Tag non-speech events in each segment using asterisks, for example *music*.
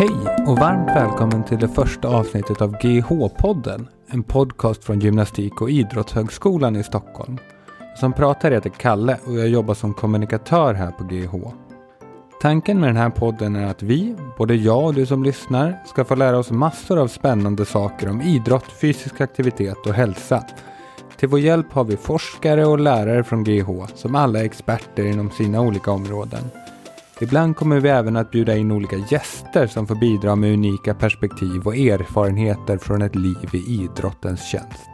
Hej och varmt välkommen till det första avsnittet av GH-podden. En podcast från Gymnastik och idrottshögskolan i Stockholm. Som pratar heter Kalle och jag jobbar som kommunikatör här på GH. Tanken med den här podden är att vi, både jag och du som lyssnar, ska få lära oss massor av spännande saker om idrott, fysisk aktivitet och hälsa. Till vår hjälp har vi forskare och lärare från GH som alla är experter inom sina olika områden. Ibland kommer vi även att bjuda in olika gäster som får bidra med unika perspektiv och erfarenheter från ett liv i idrottens tjänst.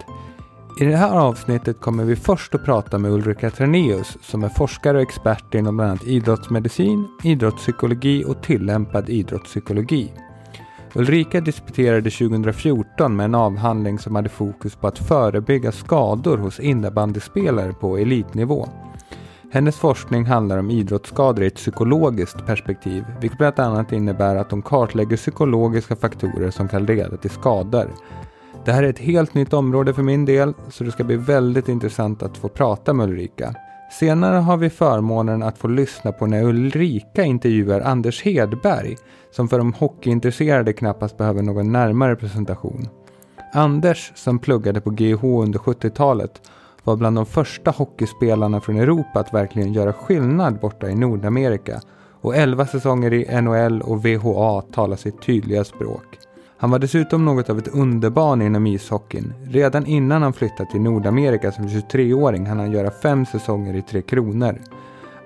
I det här avsnittet kommer vi först att prata med Ulrika Traneus som är forskare och expert inom bland annat idrottsmedicin, idrottspsykologi och tillämpad idrottspsykologi. Ulrika disputerade 2014 med en avhandling som hade fokus på att förebygga skador hos innebandyspelare på elitnivå. Hennes forskning handlar om idrottsskador i ett psykologiskt perspektiv, vilket bland annat innebär att de kartlägger psykologiska faktorer som kan leda till skador. Det här är ett helt nytt område för min del, så det ska bli väldigt intressant att få prata med Ulrika. Senare har vi förmånen att få lyssna på när Ulrika intervjuar Anders Hedberg, som för de hockeyintresserade knappast behöver någon närmare presentation. Anders, som pluggade på GH under 70-talet, var bland de första hockeyspelarna från Europa att verkligen göra skillnad borta i Nordamerika och 11 säsonger i NHL och VHA talar sitt tydliga språk. Han var dessutom något av ett underbarn inom ishockeyn. Redan innan han flyttade till Nordamerika som 23-åring hann han göra fem säsonger i Tre Kronor.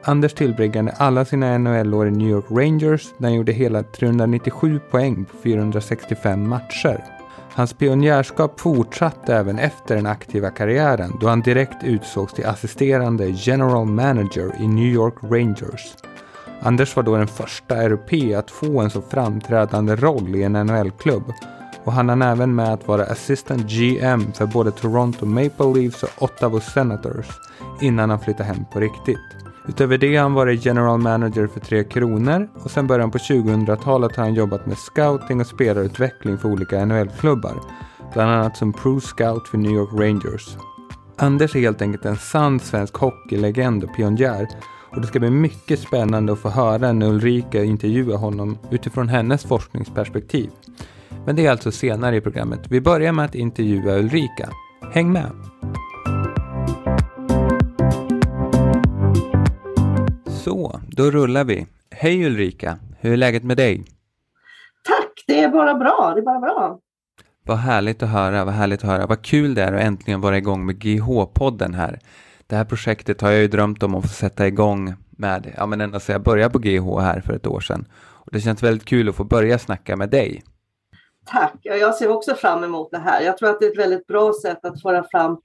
Anders tillbringade alla sina NHL-år i New York Rangers där han gjorde hela 397 poäng på 465 matcher. Hans pionjärskap fortsatte även efter den aktiva karriären då han direkt utsågs till assisterande general manager i New York Rangers. Anders var då den första europé att få en så framträdande roll i en NHL-klubb och han hann även med att vara assistant GM för både Toronto Maple Leafs och Ottawa Senators innan han flyttade hem på riktigt. Utöver det har han varit general manager för Tre Kronor och sen början på 2000-talet har han jobbat med scouting och spelarutveckling för olika NHL-klubbar. Bland annat som pro scout för New York Rangers. Anders är helt enkelt en sann svensk hockeylegend och pionjär och det ska bli mycket spännande att få höra när Ulrika intervjuar honom utifrån hennes forskningsperspektiv. Men det är alltså senare i programmet. Vi börjar med att intervjua Ulrika. Häng med! Så, då rullar vi. Hej Ulrika, hur är läget med dig? Tack, det är bara bra. Det är bara bra. Vad härligt att höra, vad härligt att höra. Vad kul det är att äntligen vara igång med GH-podden här. Det här projektet har jag ju drömt om att få sätta igång med, ja men ända sedan jag började på GH här för ett år sedan. Och det känns väldigt kul att få börja snacka med dig. Tack, jag ser också fram emot det här. Jag tror att det är ett väldigt bra sätt att föra fram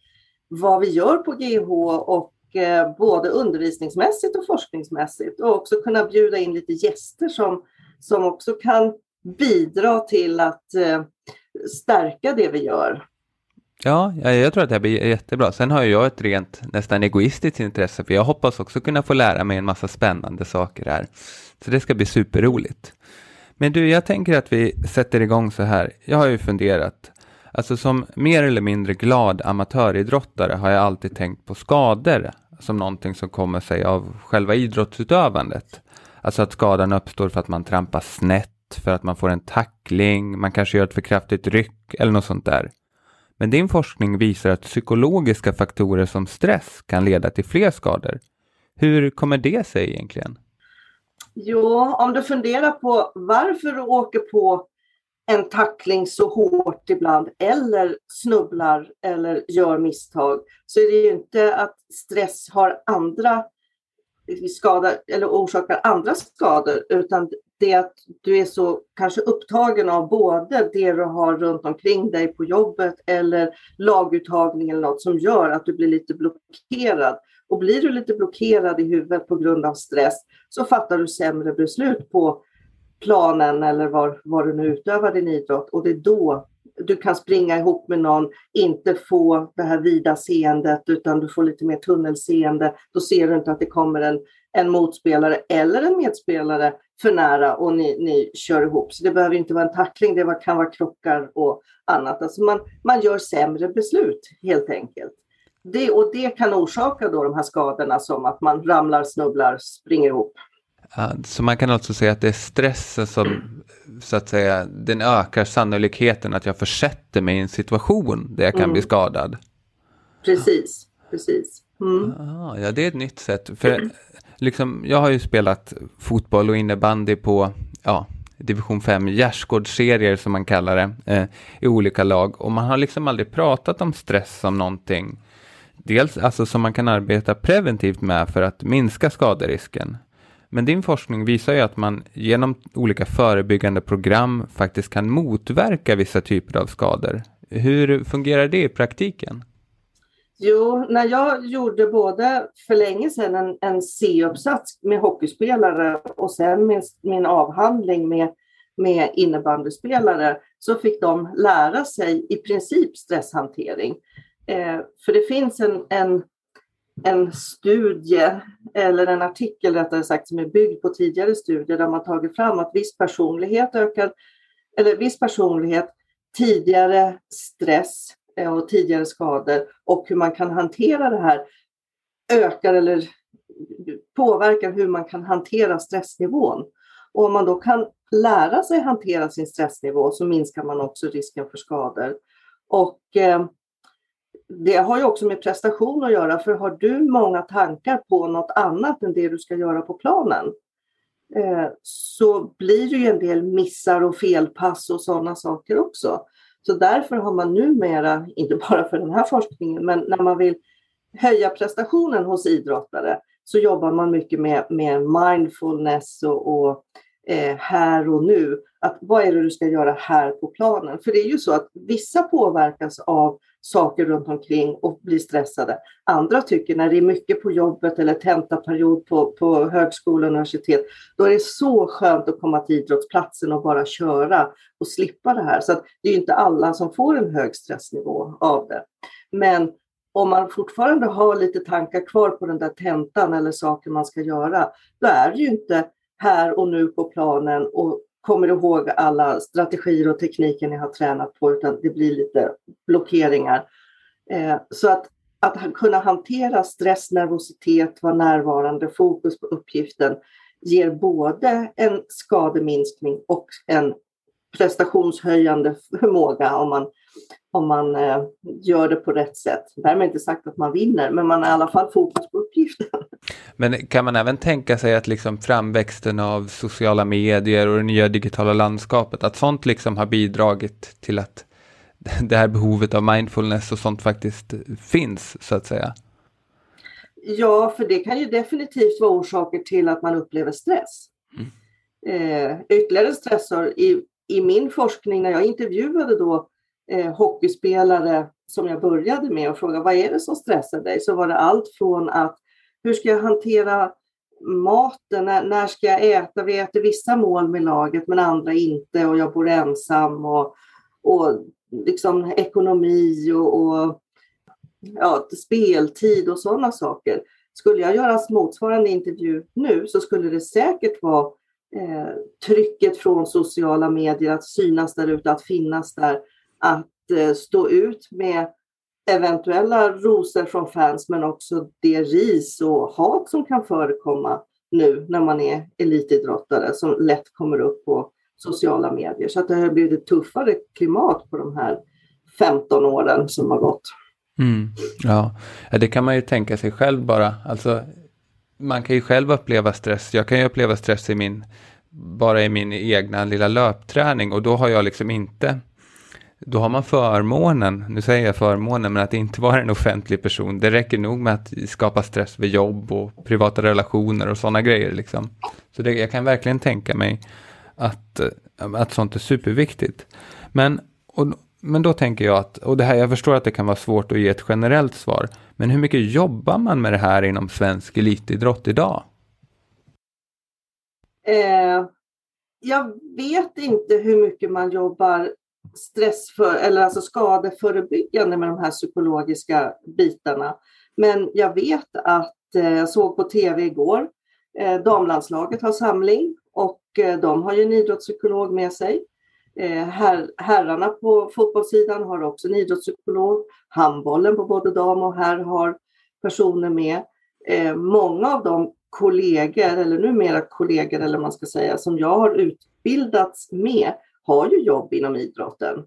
vad vi gör på GH och Eh, både undervisningsmässigt och forskningsmässigt och också kunna bjuda in lite gäster som, som också kan bidra till att eh, stärka det vi gör. Ja, jag tror att det här blir jättebra. Sen har jag ett rent nästan egoistiskt intresse för jag hoppas också kunna få lära mig en massa spännande saker här. Så det ska bli superroligt. Men du, jag tänker att vi sätter igång så här. Jag har ju funderat. Alltså som mer eller mindre glad amatöridrottare har jag alltid tänkt på skador som någonting som kommer sig av själva idrottsutövandet. Alltså att skadan uppstår för att man trampar snett, för att man får en tackling, man kanske gör ett för kraftigt ryck eller något sånt där. Men din forskning visar att psykologiska faktorer som stress kan leda till fler skador. Hur kommer det sig egentligen? Jo, om du funderar på varför du åker på en tackling så hårt ibland eller snubblar eller gör misstag så är det ju inte att stress har andra skador eller orsakar andra skador utan det är att du är så kanske upptagen av både det du har runt omkring dig på jobbet eller laguttagning eller något som gör att du blir lite blockerad. Och blir du lite blockerad i huvudet på grund av stress så fattar du sämre beslut på planen eller var, var du nu utövar din idrott och det är då du kan springa ihop med någon, inte få det här vida seendet utan du får lite mer tunnelseende. Då ser du inte att det kommer en, en motspelare eller en medspelare för nära och ni, ni kör ihop. Så det behöver inte vara en tackling, det kan vara krockar och annat. Alltså man, man gör sämre beslut helt enkelt. Det, och det kan orsaka då de här skadorna som att man ramlar, snubblar, springer ihop. Så man kan alltså säga att det är stressen som så att säga, den ökar sannolikheten att jag försätter mig i en situation där jag kan mm. bli skadad. Precis, precis. Mm. Ah, ja, det är ett nytt sätt. För liksom, jag har ju spelat fotboll och innebandy på ja, division 5 gärdsgårdsserier som man kallar det eh, i olika lag och man har liksom aldrig pratat om stress som någonting dels alltså som man kan arbeta preventivt med för att minska skaderisken. Men din forskning visar ju att man genom olika förebyggande program faktiskt kan motverka vissa typer av skador. Hur fungerar det i praktiken? Jo, när jag gjorde både för länge sedan en, en C-uppsats med hockeyspelare och sen min, min avhandling med, med innebandyspelare så fick de lära sig i princip stresshantering. Eh, för det finns en, en, en studie, eller en artikel rättare sagt, som är byggd på tidigare studier där man tagit fram att viss personlighet ökar, eller viss personlighet, tidigare stress eh, och tidigare skador och hur man kan hantera det här ökar eller påverkar hur man kan hantera stressnivån. Och om man då kan lära sig hantera sin stressnivå så minskar man också risken för skador. Och eh, det har ju också med prestation att göra, för har du många tankar på något annat än det du ska göra på planen eh, så blir det ju en del missar och felpass och sådana saker också. Så därför har man numera, *laughs* inte bara för den här forskningen, men när man vill höja prestationen hos idrottare så jobbar man mycket med, med mindfulness och, och eh, här och nu. Att vad är det du ska göra här på planen? För det är ju så att vissa påverkas av saker runt omkring och blir stressade. Andra tycker när det är mycket på jobbet eller tentaperiod på, på högskola och universitet, då är det så skönt att komma till idrottsplatsen och bara köra och slippa det här. Så det är inte alla som får en hög stressnivå av det. Men om man fortfarande har lite tankar kvar på den där tentan eller saker man ska göra, då är det ju inte här och nu på planen och kommer ihåg alla strategier och tekniker ni har tränat på utan det blir lite blockeringar. Eh, så att, att kunna hantera stress, nervositet, vara närvarande, fokus på uppgiften ger både en skademinskning och en prestationshöjande förmåga om man, om man eh, gör det på rätt sätt. Därmed inte sagt att man vinner, men man har i alla fall fokus på uppgiften. Men kan man även tänka sig att liksom framväxten av sociala medier och det nya digitala landskapet, att sånt liksom har bidragit till att *laughs* det här behovet av mindfulness och sånt faktiskt finns, så att säga? Ja, för det kan ju definitivt vara orsaker till att man upplever stress. Mm. Eh, ytterligare stressor i, i min forskning när jag intervjuade då eh, hockeyspelare som jag började med och frågade vad är det som stressar dig? Så var det allt från att hur ska jag hantera maten? När, när ska jag äta? Vi äter vissa mål med laget men andra inte och jag bor ensam och, och liksom ekonomi och, och ja, speltid och sådana saker. Skulle jag göra motsvarande intervju nu så skulle det säkert vara eh, trycket från sociala medier att synas där ute, att finnas där, att eh, stå ut med eventuella rosor från fans men också det ris och hat som kan förekomma nu när man är elitidrottare som lätt kommer upp på sociala medier. Så att det har blivit ett tuffare klimat på de här 15 åren som har gått. Mm, ja. det kan man ju tänka sig själv bara. Alltså, man kan ju själv uppleva stress. Jag kan ju uppleva stress i min, bara i min egna lilla löpträning och då har jag liksom inte då har man förmånen, nu säger jag förmånen, men att inte vara en offentlig person. Det räcker nog med att skapa stress vid jobb och privata relationer och sådana grejer. Liksom. Så det, jag kan verkligen tänka mig att, eh, att sånt är superviktigt. Men, och, men då tänker jag att, och det här, jag förstår att det kan vara svårt att ge ett generellt svar, men hur mycket jobbar man med det här inom svensk elitidrott idag? Eh, jag vet inte hur mycket man jobbar stress för, eller alltså skadeförebyggande med de här psykologiska bitarna. Men jag vet att, eh, jag såg på tv igår, eh, damlandslaget har samling och eh, de har ju en idrottspsykolog med sig. Her, herrarna på fotbollssidan har också en idrottspsykolog. Handbollen på både dam och herr har personer med. Många av de kollegor, eller numera kollegor eller man ska säga, som jag har utbildats med har ju jobb inom idrotten.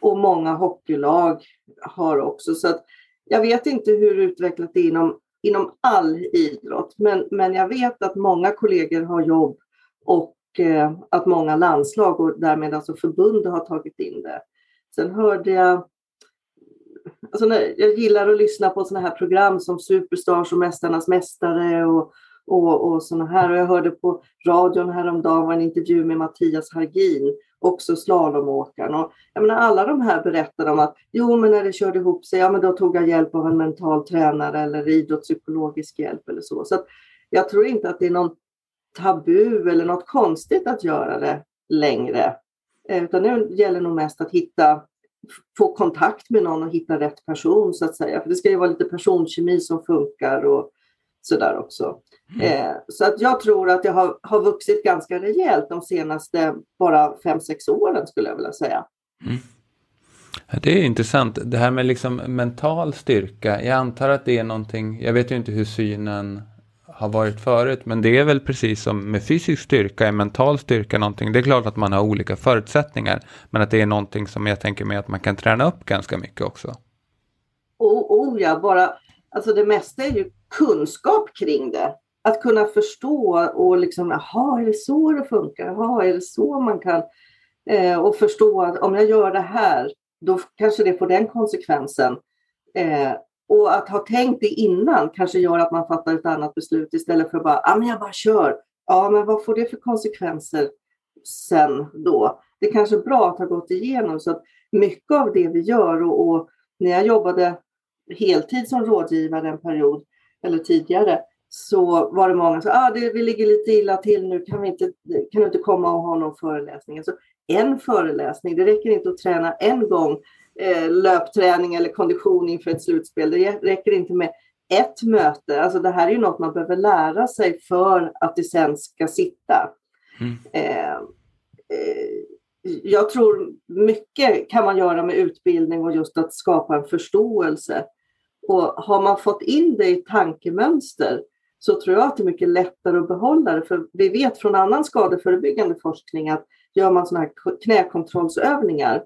Och många hockeylag har också. Så att jag vet inte hur utvecklat det är inom, inom all idrott, men, men jag vet att många kollegor har jobb och eh, att många landslag och därmed alltså förbund har tagit in det. Sen hörde jag Alltså jag gillar att lyssna på sådana här program som Superstars och Mästarnas Mästare och, och, och sådana här. Och jag hörde på radion häromdagen en intervju med Mattias Hargin också slalomåkaren. Och jag menar, alla de här berättar om att jo, men när det körde ihop sig, ja, men då tog jag hjälp av en mental tränare eller idrottspsykologisk hjälp eller så. Så jag tror inte att det är någon tabu eller något konstigt att göra det längre. Eh, utan det gäller nog mest att hitta, få kontakt med någon och hitta rätt person så att säga. För det ska ju vara lite personkemi som funkar och sådär också. Mm. Eh, så att jag tror att det har, har vuxit ganska rejält de senaste bara fem sex åren skulle jag vilja säga. Mm. Det är intressant. Det här med liksom mental styrka. Jag antar att det är någonting, jag vet ju inte hur synen har varit förut, men det är väl precis som med fysisk styrka, är mental styrka någonting. Det är klart att man har olika förutsättningar, men att det är någonting som jag tänker mig att man kan träna upp ganska mycket också. Oh, oh ja, bara, alltså det mesta är ju kunskap kring det att kunna förstå och liksom, jaha, är det så det funkar? Jaha, är det så man kan? Eh, och förstå att om jag gör det här, då kanske det får den konsekvensen. Eh, och att ha tänkt det innan kanske gör att man fattar ett annat beslut istället för bara, ja men jag bara kör. Ja, men vad får det för konsekvenser sen då? Det är kanske är bra att ha gått igenom så att mycket av det vi gör och, och när jag jobbade heltid som rådgivare en period eller tidigare så var det många som sa ah, vi ligger lite illa till nu, kan, vi inte, kan du inte komma och ha någon föreläsning? Alltså, en föreläsning, det räcker inte att träna en gång eh, löpträning eller kondition inför ett slutspel. Det räcker inte med ett möte. Alltså, det här är ju något man behöver lära sig för att det sen ska sitta. Mm. Eh, eh, jag tror mycket kan man göra med utbildning och just att skapa en förståelse. Och har man fått in det i tankemönster så tror jag att det är mycket lättare att behålla det. För vi vet från annan skadeförebyggande forskning att gör man sådana här knäkontrollsövningar,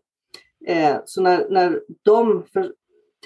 eh, så när, när de för,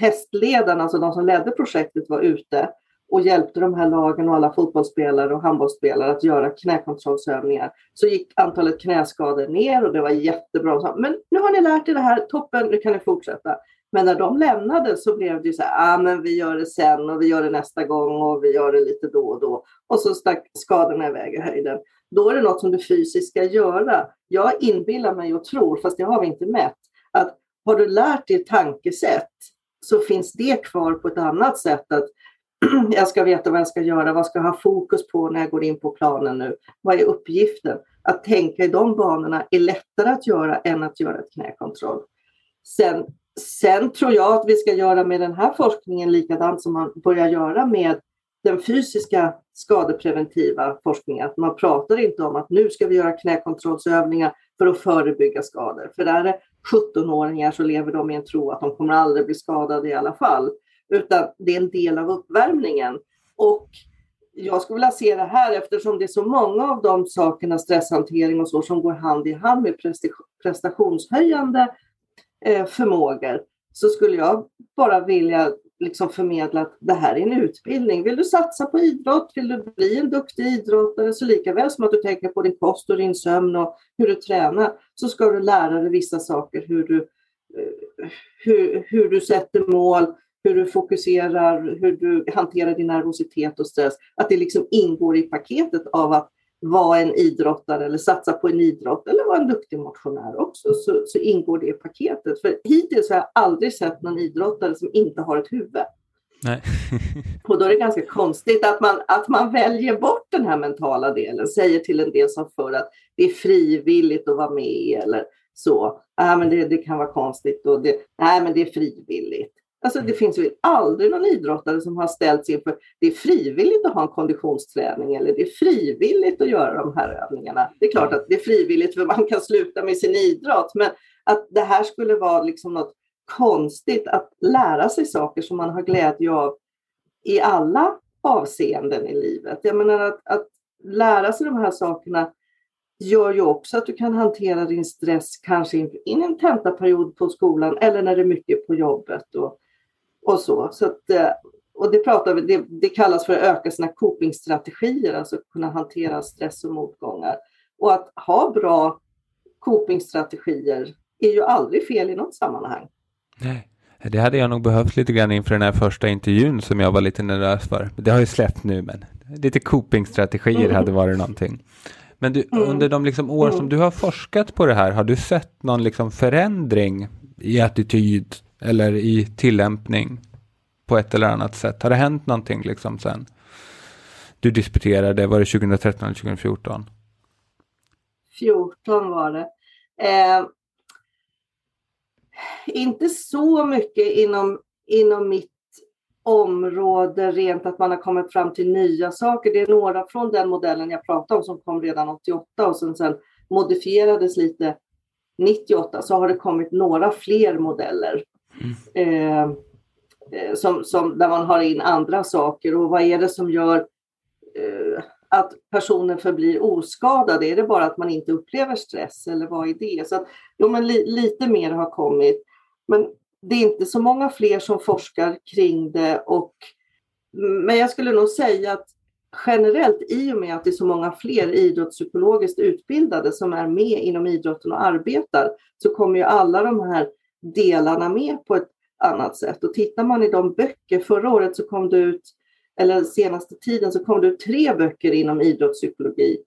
testledarna, alltså de som ledde projektet, var ute och hjälpte de här lagen och alla fotbollsspelare och handbollsspelare att göra knäkontrollsövningar så gick antalet knäskador ner och det var jättebra. Men nu har ni lärt er det här, toppen, nu kan ni fortsätta. Men när de lämnade så blev det ju så här, ah, men vi gör det sen och vi gör det nästa gång och vi gör det lite då och då. Och så stack skadorna iväg i höjden. Då är det något som du fysiskt ska göra. Jag inbillar mig och tror, fast det har vi inte mätt, att har du lärt dig tankesätt så finns det kvar på ett annat sätt. att *clears throat* jag ska veta vad jag ska göra, vad ska jag ha fokus på när jag går in på planen nu? Vad är uppgiften? Att tänka i de banorna är lättare att göra än att göra ett knäkontroll. Sen Sen tror jag att vi ska göra med den här forskningen likadant som man börjar göra med den fysiska skadepreventiva forskningen. Att man pratar inte om att nu ska vi göra knäkontrollsövningar för att förebygga skador. För där är 17-åringar så lever de i en tro att de kommer aldrig bli skadade i alla fall. Utan det är en del av uppvärmningen. Och jag skulle vilja se det här eftersom det är så många av de sakerna, stresshantering och så, som går hand i hand med prestationshöjande eh, förmågor så skulle jag bara vilja liksom förmedla att det här är en utbildning. Vill du satsa på idrott, vill du bli en duktig idrottare, så lika väl som att du tänker på din kost och din sömn och hur du tränar, så ska du lära dig vissa saker, hur du, eh, hur, hur du sätter mål, hur du fokuserar, hur du hanterar din nervositet och stress. Att det liksom ingår i paketet av att vara en idrottare eller satsa på en idrott eller vara en duktig motionär också så, så ingår det i paketet. För hittills har jag aldrig sett någon idrottare som inte har ett huvud. Nej. *laughs* och då är det ganska konstigt att man, att man väljer bort den här mentala delen, säger till en del som för att det är frivilligt att vara med eller så. Nej, men det, det kan vara konstigt och det, nej, men det är frivilligt. Alltså det finns väl aldrig någon idrottare som har ställts inför det är frivilligt att ha en konditionsträning eller det är frivilligt att göra de här övningarna. Det är klart att det är frivilligt för man kan sluta med sin idrott, men att det här skulle vara liksom något konstigt att lära sig saker som man har glädje av i alla avseenden i livet. Jag menar att, att lära sig de här sakerna gör ju också att du kan hantera din stress kanske in i en tentaperiod på skolan eller när det är mycket på jobbet och, och så. så att, eh, och det, pratar vi, det, det kallas för att öka sina copingstrategier, alltså kunna hantera stress och motgångar. Och att ha bra copingstrategier är ju aldrig fel i något sammanhang. Nej. Det hade jag nog behövt lite grann inför den här första intervjun som jag var lite nervös för. Det har ju släppt nu, men lite copingstrategier mm. hade varit någonting. Men du, mm. under de liksom år mm. som du har forskat på det här, har du sett någon liksom förändring i attityd eller i tillämpning på ett eller annat sätt? Har det hänt någonting liksom sen du disputerade, var det 2013 eller 2014? 14 var det. Eh, inte så mycket inom, inom mitt område rent att man har kommit fram till nya saker. Det är några från den modellen jag pratade om som kom redan 88 och som sen modifierades lite 98 så har det kommit några fler modeller. Eh, eh, som, som, där man har in andra saker och vad är det som gör eh, att personen förblir oskadad? Är det bara att man inte upplever stress eller vad är det? Så att, jo, men li, lite mer har kommit. Men det är inte så många fler som forskar kring det. Och, men jag skulle nog säga att generellt, i och med att det är så många fler idrottspsykologiskt utbildade som är med inom idrotten och arbetar, så kommer ju alla de här delarna med på ett annat sätt. Och tittar man i de böcker, förra året så kom det ut, eller senaste tiden så kom det ut tre böcker inom idrottspsykologi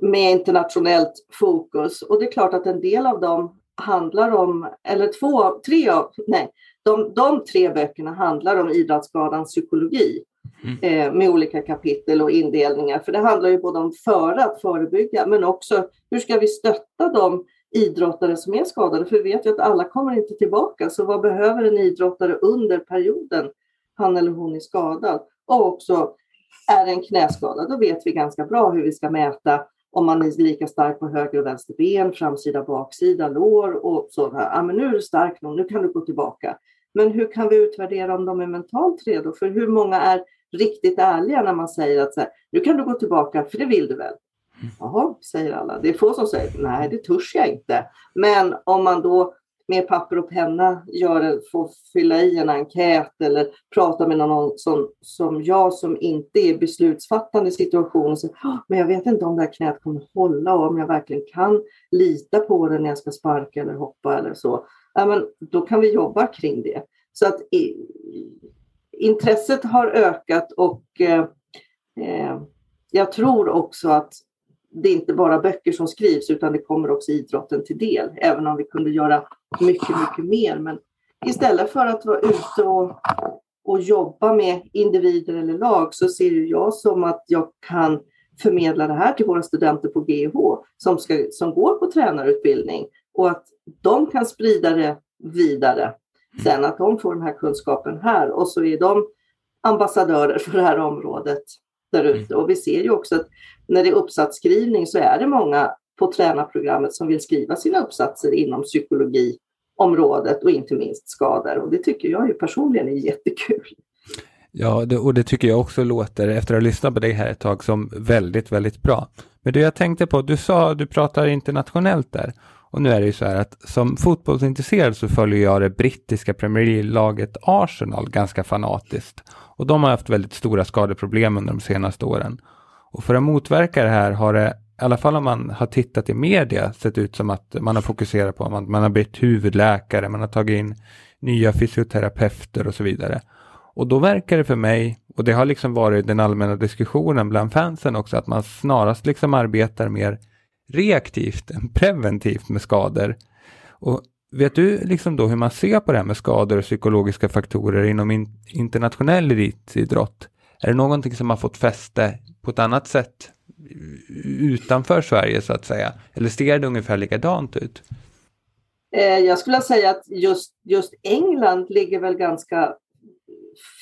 med internationellt fokus. Och det är klart att en del av dem handlar om, eller två, tre av, nej, de, de tre böckerna handlar om idrottsskadans psykologi mm. eh, med olika kapitel och indelningar. För det handlar ju både om före att förebygga, men också hur ska vi stötta de idrottare som är skadade? För vi vet ju att alla kommer inte tillbaka, så vad behöver en idrottare under perioden han eller hon är skadad? Och också, är en knäskada, då vet vi ganska bra hur vi ska mäta om man är lika stark på höger och vänster ben, framsida, baksida, lår och så. Ja, men nu är du stark nog, nu kan du gå tillbaka. Men hur kan vi utvärdera om de är mentalt redo? För hur många är riktigt ärliga när man säger att så här, nu kan du gå tillbaka, för det vill du väl? Jaha, säger alla. Det är få som säger nej, det törs jag inte. Men om man då med papper och penna gör, får fylla i en enkät eller prata med någon som, som jag som inte är beslutsfattande i situationen. Så, men jag vet inte om det här knät kommer hålla och om jag verkligen kan lita på det när jag ska sparka eller hoppa eller så. Ja, men då kan vi jobba kring det. Så att i, intresset har ökat och eh, eh jag tror också att det är inte bara böcker som skrivs utan det kommer också idrotten till del. Även om vi kunde göra mycket, mycket mer. Men istället för att vara ute och, och jobba med individer eller lag så ser jag som att jag kan förmedla det här till våra studenter på GH som, ska, som går på tränarutbildning och att de kan sprida det vidare. Sen att de får den här kunskapen här och så är de ambassadörer för det här området där ute. Och vi ser ju också att när det är uppsatsskrivning så är det många på tränarprogrammet som vill skriva sina uppsatser inom psykologiområdet och inte minst skador. Och det tycker jag ju personligen är jättekul. Ja, det, och det tycker jag också låter, efter att ha lyssnat på dig här ett tag, som väldigt, väldigt bra. Men det jag tänkte på, du sa, du pratar internationellt där. Och nu är det ju så här att som fotbollsintresserad så följer jag det brittiska Premier League-laget Arsenal ganska fanatiskt. Och de har haft väldigt stora skadeproblem under de senaste åren. Och för att motverka det här har det, i alla fall om man har tittat i media, sett ut som att man har fokuserat på att man, man har bytt huvudläkare, man har tagit in nya fysioterapeuter och så vidare. Och då verkar det för mig, och det har liksom varit den allmänna diskussionen bland fansen också, att man snarast liksom arbetar mer reaktivt än preventivt med skador. Och vet du liksom då hur man ser på det här med skador och psykologiska faktorer inom in internationell elitidrott? Är det någonting som har fått fäste på ett annat sätt utanför Sverige så att säga? Eller ser det ungefär likadant ut? Eh, jag skulle säga att just, just England ligger väl ganska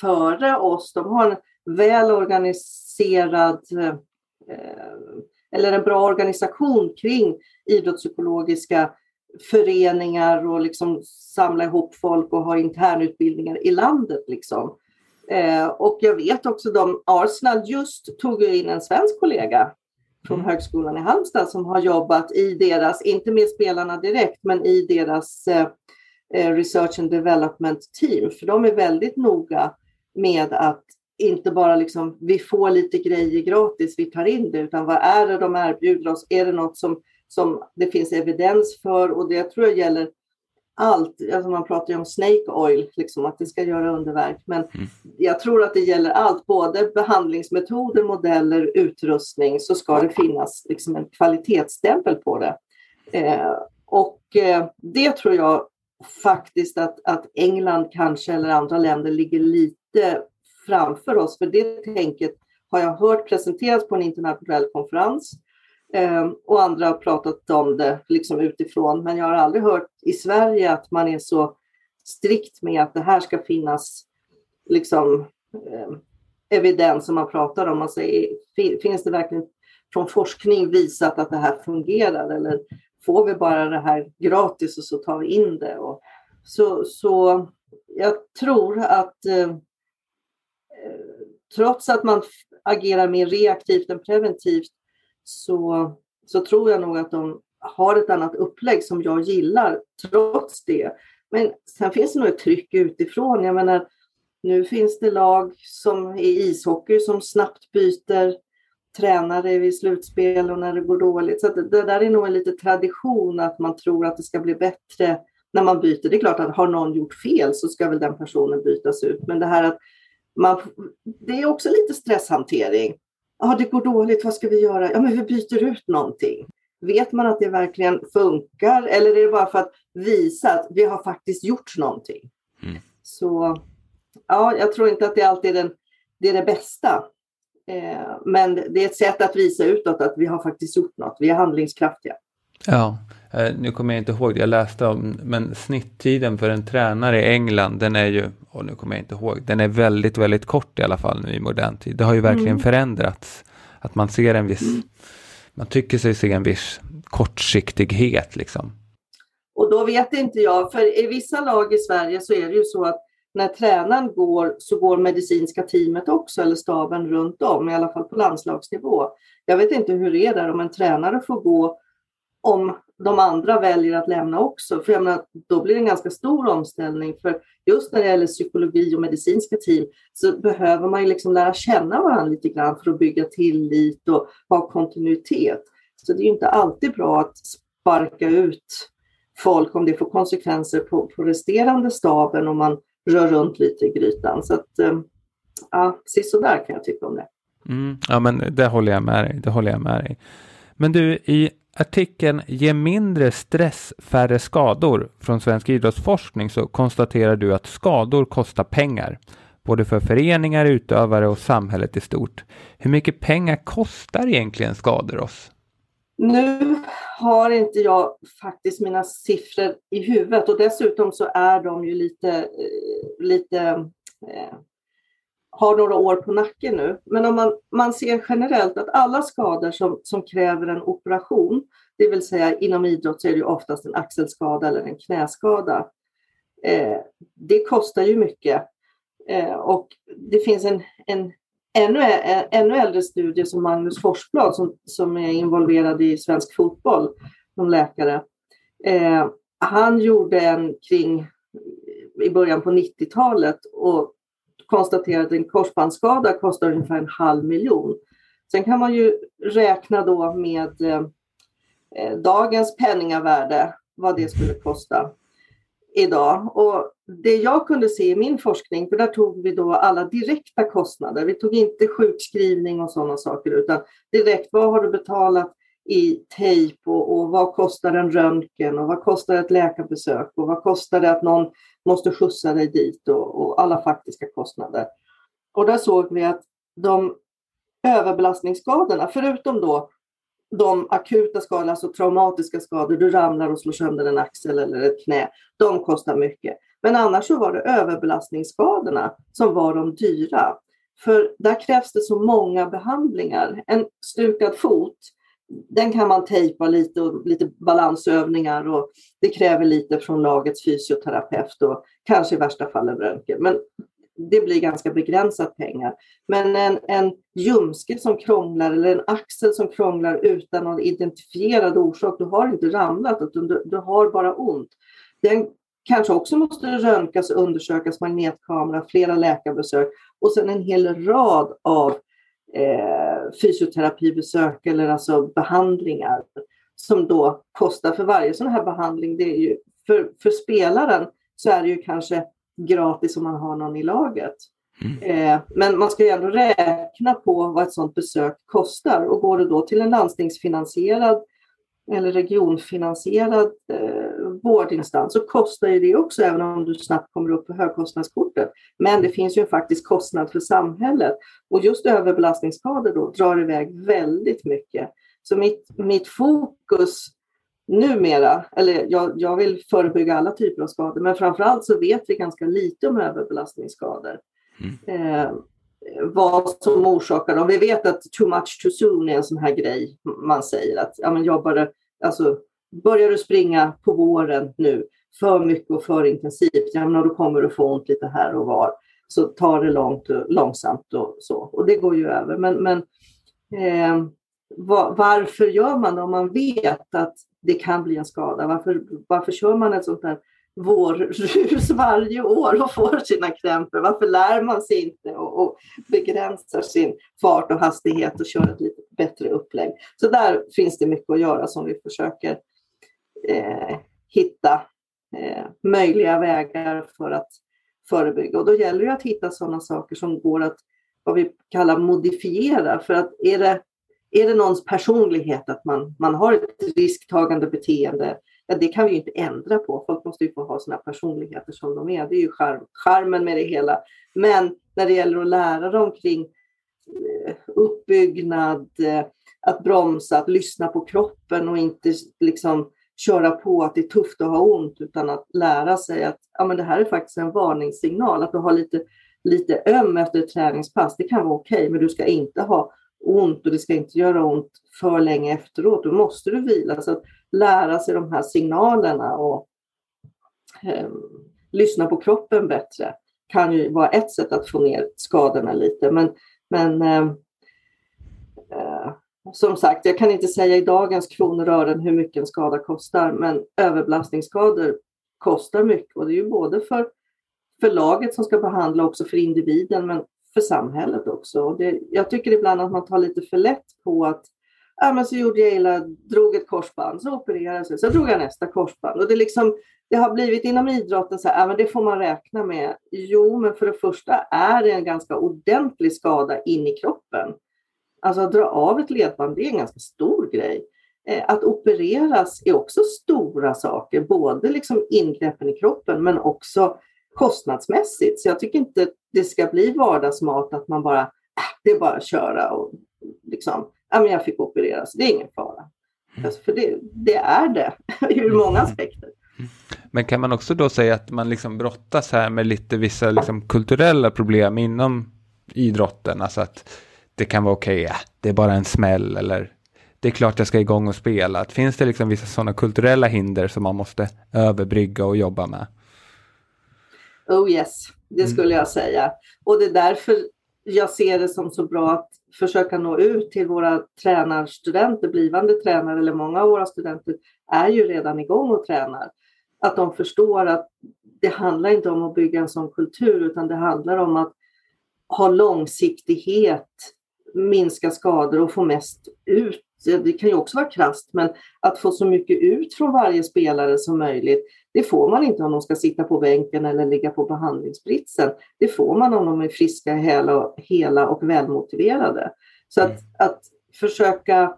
före oss. De har en väl organiserad eh, eh, eller en bra organisation kring idrottspsykologiska föreningar och liksom samla ihop folk och ha internutbildningar i landet. Liksom. Eh, och jag vet också de Arsenal just tog in en svensk kollega från mm. Högskolan i Halmstad som har jobbat i deras, inte med spelarna direkt, men i deras eh, eh, research and development team. För de är väldigt noga med att inte bara liksom, vi får lite grejer gratis, vi tar in det, utan vad är det de erbjuder oss? Är det något som, som det finns evidens för? Och det tror jag gäller allt. Alltså man pratar ju om snake oil, liksom, att det ska göra underverk. Men mm. jag tror att det gäller allt, både behandlingsmetoder, modeller, utrustning, så ska det finnas liksom, en kvalitetsstämpel på det. Eh, och eh, det tror jag faktiskt att, att England kanske eller andra länder ligger lite framför oss. För det tänket har jag hört presenteras på en internationell konferens Ehm, och andra har pratat om det liksom utifrån. Men jag har aldrig hört i Sverige att man är så strikt med att det här ska finnas liksom, eh, evidens som man pratar om. Alltså, man säger, finns det verkligen från forskning visat att det här fungerar eller får vi bara det här gratis och så tar vi in det? Och så, så jag tror att ehm, eh, trots att man agerar mer reaktivt än preventivt så, så tror jag nog att de har ett annat upplägg som jag gillar trots det. Men sen finns det nog ett tryck utifrån. Jag menar, nu finns det lag som i ishockey som snabbt byter tränare vid slutspel och när det går dåligt. Så det, där är nog en liten tradition att man tror att det ska bli bättre när man byter. Det är klart att har någon gjort fel så ska väl den personen bytas ut. Men det här att man, det är också lite stresshantering. Ja, det går dåligt, vad ska vi göra? Ja, men vi byter ut någonting. Vet man att det verkligen funkar eller är det bara för att visa att vi har faktiskt gjort någonting? Mm. Så ja, jag tror inte att det alltid är, den, det, är det bästa. Eh, men det är ett sätt att visa utåt att vi har faktiskt gjort något, vi är handlingskraftiga. Ja, Eh, nu kommer jag inte ihåg, jag läste om, men snitttiden för en tränare i England, den är ju, och nu kommer jag inte ihåg, den är väldigt, väldigt kort i alla fall nu i modern tid. Det har ju verkligen mm. förändrats. Att man ser en viss, mm. man tycker sig se en viss kortsiktighet liksom. Och då vet inte jag, för i vissa lag i Sverige så är det ju så att när tränaren går så går medicinska teamet också, eller staben runt om, i alla fall på landslagsnivå. Jag vet inte hur det är där om en tränare får gå om de andra väljer att lämna också. För jag menar, då blir det en ganska stor omställning. För just när det gäller psykologi och medicinska team så behöver man ju liksom lära känna varandra lite grann för att bygga tillit och ha kontinuitet. Så det är inte alltid bra att sparka ut folk om det får konsekvenser på, på resterande staben om man rör runt lite i grytan. Så att, eh, ja, sisådär kan jag tycka om det. Mm, ja, men det håller jag med dig. Det håller jag med dig. Men du, i artikeln Ge mindre stress, färre skador från Svensk idrottsforskning så konstaterar du att skador kostar pengar. Både för föreningar, utövare och samhället i stort. Hur mycket pengar kostar egentligen skador oss? Nu har inte jag faktiskt mina siffror i huvudet och dessutom så är de ju lite, eh, lite eh, har några år på nacken nu. Men om man, man ser generellt att alla skador som, som kräver en operation, det vill säga inom idrott så är det ju oftast en axelskada eller en knäskada. Eh, det kostar ju mycket. Eh, och det finns en, en ännu, ännu äldre studie som Magnus Forsblad som, som är involverad i svensk fotboll som läkare. Eh, han gjorde en kring i början på 90-talet och konstaterat att en korsbandsskada kostar ungefär en halv miljon. Sen kan man ju räkna då med eh, dagens penningavärde, vad det skulle kosta idag. Och det jag kunde se i min forskning, för där tog vi då alla direkta kostnader. Vi tog inte sjukskrivning och sådana saker, utan direkt vad har du betalat i tejp och, och, vad kostar en röntgen och vad kostar ett läkarbesök och vad kostar det att någon måste skjutsa dig dit och, och alla faktiska kostnader. Och där såg vi att de överbelastningsskadorna, förutom då de akuta skadorna, alltså traumatiska skador, du ramlar och slår sönder en axel eller ett knä, de kostar mycket. Men annars så var det överbelastningsskadorna som var de dyra. För där krävs det så många behandlingar. En stukad fot, den kan man tejpa lite och lite balansövningar och det kräver lite från lagets fysioterapeut och kanske i värsta fall en röntgen. Men det blir ganska begränsat pengar. Men en, en ljumske som krånglar eller en axel som krånglar utan någon identifierad orsak, du har inte ramlat, utan du, du har bara ont. Den kanske också måste röntgas och undersökas, magnetkamera, flera läkarbesök och sen en hel rad av eh, fysioterapibesök eller alltså behandlingar som då kostar för varje sån här behandling. Det är ju, för, för spelaren så är det ju kanske gratis om man har någon i laget. Mm. Eh, men man ska ju ändå räkna på vad ett sådant besök kostar och går det då till en landstingsfinansierad eller regionfinansierad eh, vårdinstans så kostar ju det också även om du snabbt kommer upp på högkostnadskortet. Men det finns ju en faktisk kostnad för samhället och just överbelastningsskador då drar iväg väldigt mycket. Så mitt, mitt fokus numera, eller jag, jag vill förebygga alla typer av skador, men framförallt så vet vi ganska lite om överbelastningsskador. Mm. Eh, vad som orsakar dem. Vi vet att too much too soon är en sån här grej man säger att ja, men jobbar alltså, börjar du springa på våren nu för mycket och för intensivt, ja, men då kommer du få ont lite här och var. Så ta det långt och långsamt och så. Och det går ju över. Men, men eh, var, varför gör man det om man vet att det kan bli en skada? Varför, varför kör man ett sånt här vårrus varje år och får sina krämpor? Varför lär man sig inte och, och begränsar sin fart och hastighet och kör ett lite bättre upplägg? Så där finns det mycket att göra som vi försöker eh, hitta eh, möjliga vägar för att förebygga. Och då gäller det att hitta sådana saker som går att vad vi kallar modifiera. För att är det, är det någons personlighet att man, man har ett risktagande beteende ja, det kan vi ju inte ändra på. Folk måste ju få ha sina personligheter som de är. Det är ju charm, charmen med det hela. Men när det gäller att lära dem kring eh, uppbyggnad, eh, att bromsa, att lyssna på kroppen och inte liksom köra på att det är tufft att ha ont utan att lära sig att ja, men det här är faktiskt en varningssignal. Att du har lite, lite öm efter ett träningspass, det kan vara okej, okay, men du ska inte ha ont och det ska inte göra ont för länge efteråt. Då måste du vila. Så att lära sig de här signalerna och eh, lyssna på kroppen bättre kan ju vara ett sätt att få ner skadorna lite. Men, men eh, eh, som sagt, jag kan inte säga i dagens kronor och ören hur mycket en skada kostar, men överbelastningsskador kostar mycket och det är ju både för, för laget som ska behandla också för individen, men för samhället också. Det, jag tycker ibland att man tar lite för lätt på att ja, men så gjorde jag illa, drog ett korsband, så opererade jag, så drog jag nästa korsband. Och det, liksom, det har blivit inom idrotten så här, ja, men det får man räkna med. Jo, men för det första är det en ganska ordentlig skada in i kroppen. Alltså att dra av ett ledband, det är en ganska stor grej. Eh, att opereras är också stora saker, både liksom ingreppen i kroppen men också kostnadsmässigt. Så jag tycker inte det ska bli vardagsmat att man bara, äh, det är bara att köra och liksom, ja men jag fick opereras, det är ingen fara. Mm. Alltså, för det, det, är det *laughs* ur många aspekter. Men kan man också då säga att man liksom brottas här med lite vissa liksom kulturella problem inom idrotten? Alltså att det kan vara okej, okay, det är bara en smäll eller det är klart jag ska igång och spela. Finns det liksom vissa sådana kulturella hinder som man måste överbrygga och jobba med? Oh yes, det mm. skulle jag säga. Och det är därför jag ser det som så bra att försöka nå ut till våra tränarstudenter, blivande tränare eller många av våra studenter är ju redan igång och tränar. Att de förstår att det handlar inte om att bygga en sån kultur utan det handlar om att ha långsiktighet, minska skador och få mest ut. Det kan ju också vara krasst, men att få så mycket ut från varje spelare som möjligt. Det får man inte om de ska sitta på bänken eller ligga på behandlingsbritsen. Det får man om de är friska, hela, hela och välmotiverade. Så att, mm. att försöka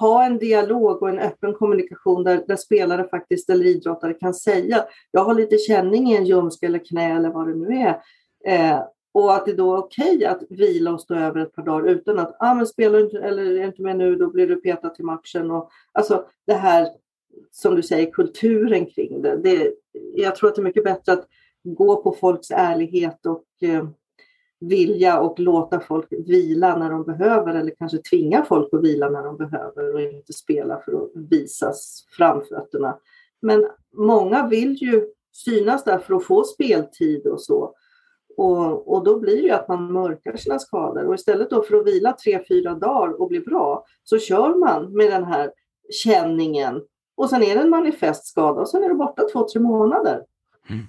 ha en dialog och en öppen kommunikation där, där, spelare faktiskt eller idrottare kan säga jag har lite känning i en ljumske eller knä eller vad det nu är. Eh, Och att det då är okej okay att vila och stå över ett par dagar utan att, ah, men spelar du inte, eller är inte med nu, då blir du petad till matchen. Och, alltså det här, som du säger, kulturen kring det. det jag tror att det är mycket bättre att gå på folks ärlighet och eh, vilja och låta folk vila när de behöver eller kanske tvinga folk att vila när de behöver och inte spela för att visas framfötterna. Men många vill ju synas där för att få speltid och så. Och, och då blir det ju att man mörkar sina skador och istället då för att vila tre, fyra dagar och bli bra så kör man med den här känningen och sen är det en manifest skada och sen är det borta två, tre månader. Mm.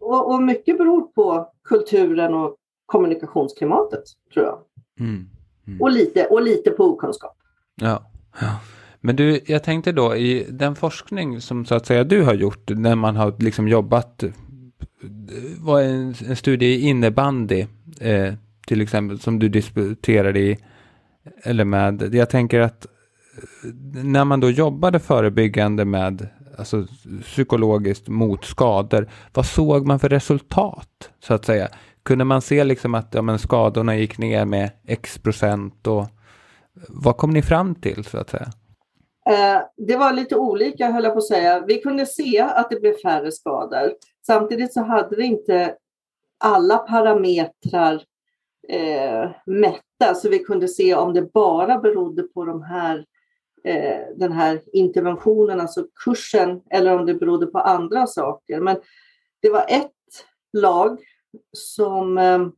Och, och, mycket beror på kulturen och kommunikationsklimatet, tror jag. Mm. Mm. Och, lite, och lite på okunskap. Ja. ja. Men du, jag tänkte då i den forskning som så att säga du har gjort när man har liksom jobbat var en, en studie i innebandy eh, till exempel som du disputerade i eller med. Jag tänker att när man då jobbade förebyggande med alltså psykologiskt mot skador, vad såg man för resultat så att säga? Kunde man se liksom att ja, men skadorna gick ner med x procent och vad kom ni fram till så att säga? Eh, det var lite olika höll jag på att säga. Vi kunde se att det blev färre skador. Samtidigt så hade vi inte alla parametrar eh, mätta så vi kunde se om det bara berodde på de här, den här interventionen, alltså kursen, eller om det berodde på andra saker. Men det var ett lag som eh,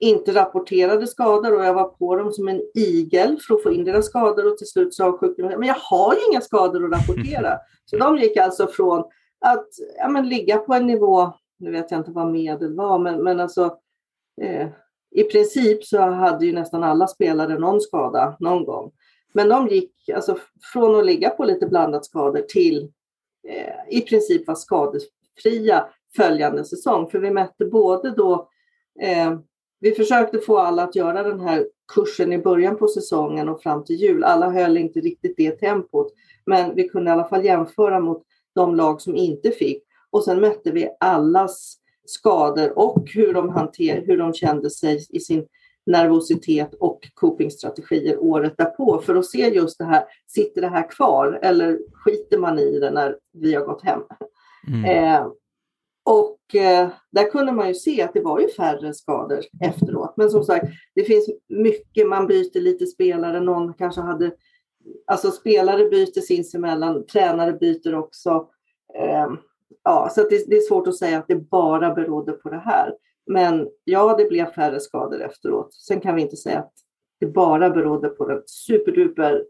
inte rapporterade skador och jag var på dem som en igel för att få in deras skador och till slut sa sjukvården, men jag har ju inga skador att rapportera. *laughs* Så de gick alltså från att ja, men ligga på en nivå, nu vet jag inte vad medel var, men, men alltså eh, i princip så hade ju nästan alla spelare någon skada någon gång. Men de gick alltså från att ligga på lite blandat skador till eh, i princip vara skadefria följande säsong. För vi mätte både då eh, vi försökte få alla att göra den här kursen i början på säsongen och fram till jul. Alla höll inte riktigt det tempot, men vi kunde i alla fall jämföra mot de lag som inte fick. Och sen mätte vi allas skador och hur de, hanter, hur de kände sig i sin nervositet och copingstrategier året därpå för att se just det här, sitter det här kvar eller skiter man i det när vi har gått hem? Mm. Eh, och eh, där kunde man ju se att det var ju färre skador efteråt. Men som sagt, det finns mycket, man byter lite spelare, någon kanske hade, alltså spelare byter sinsemellan, tränare byter också. Eh, ja, så det, det, är svårt att säga att det bara berodde på det här. Men ja, det blev färre skador efteråt. Sen kan vi inte säga att det bara berodde på den superduper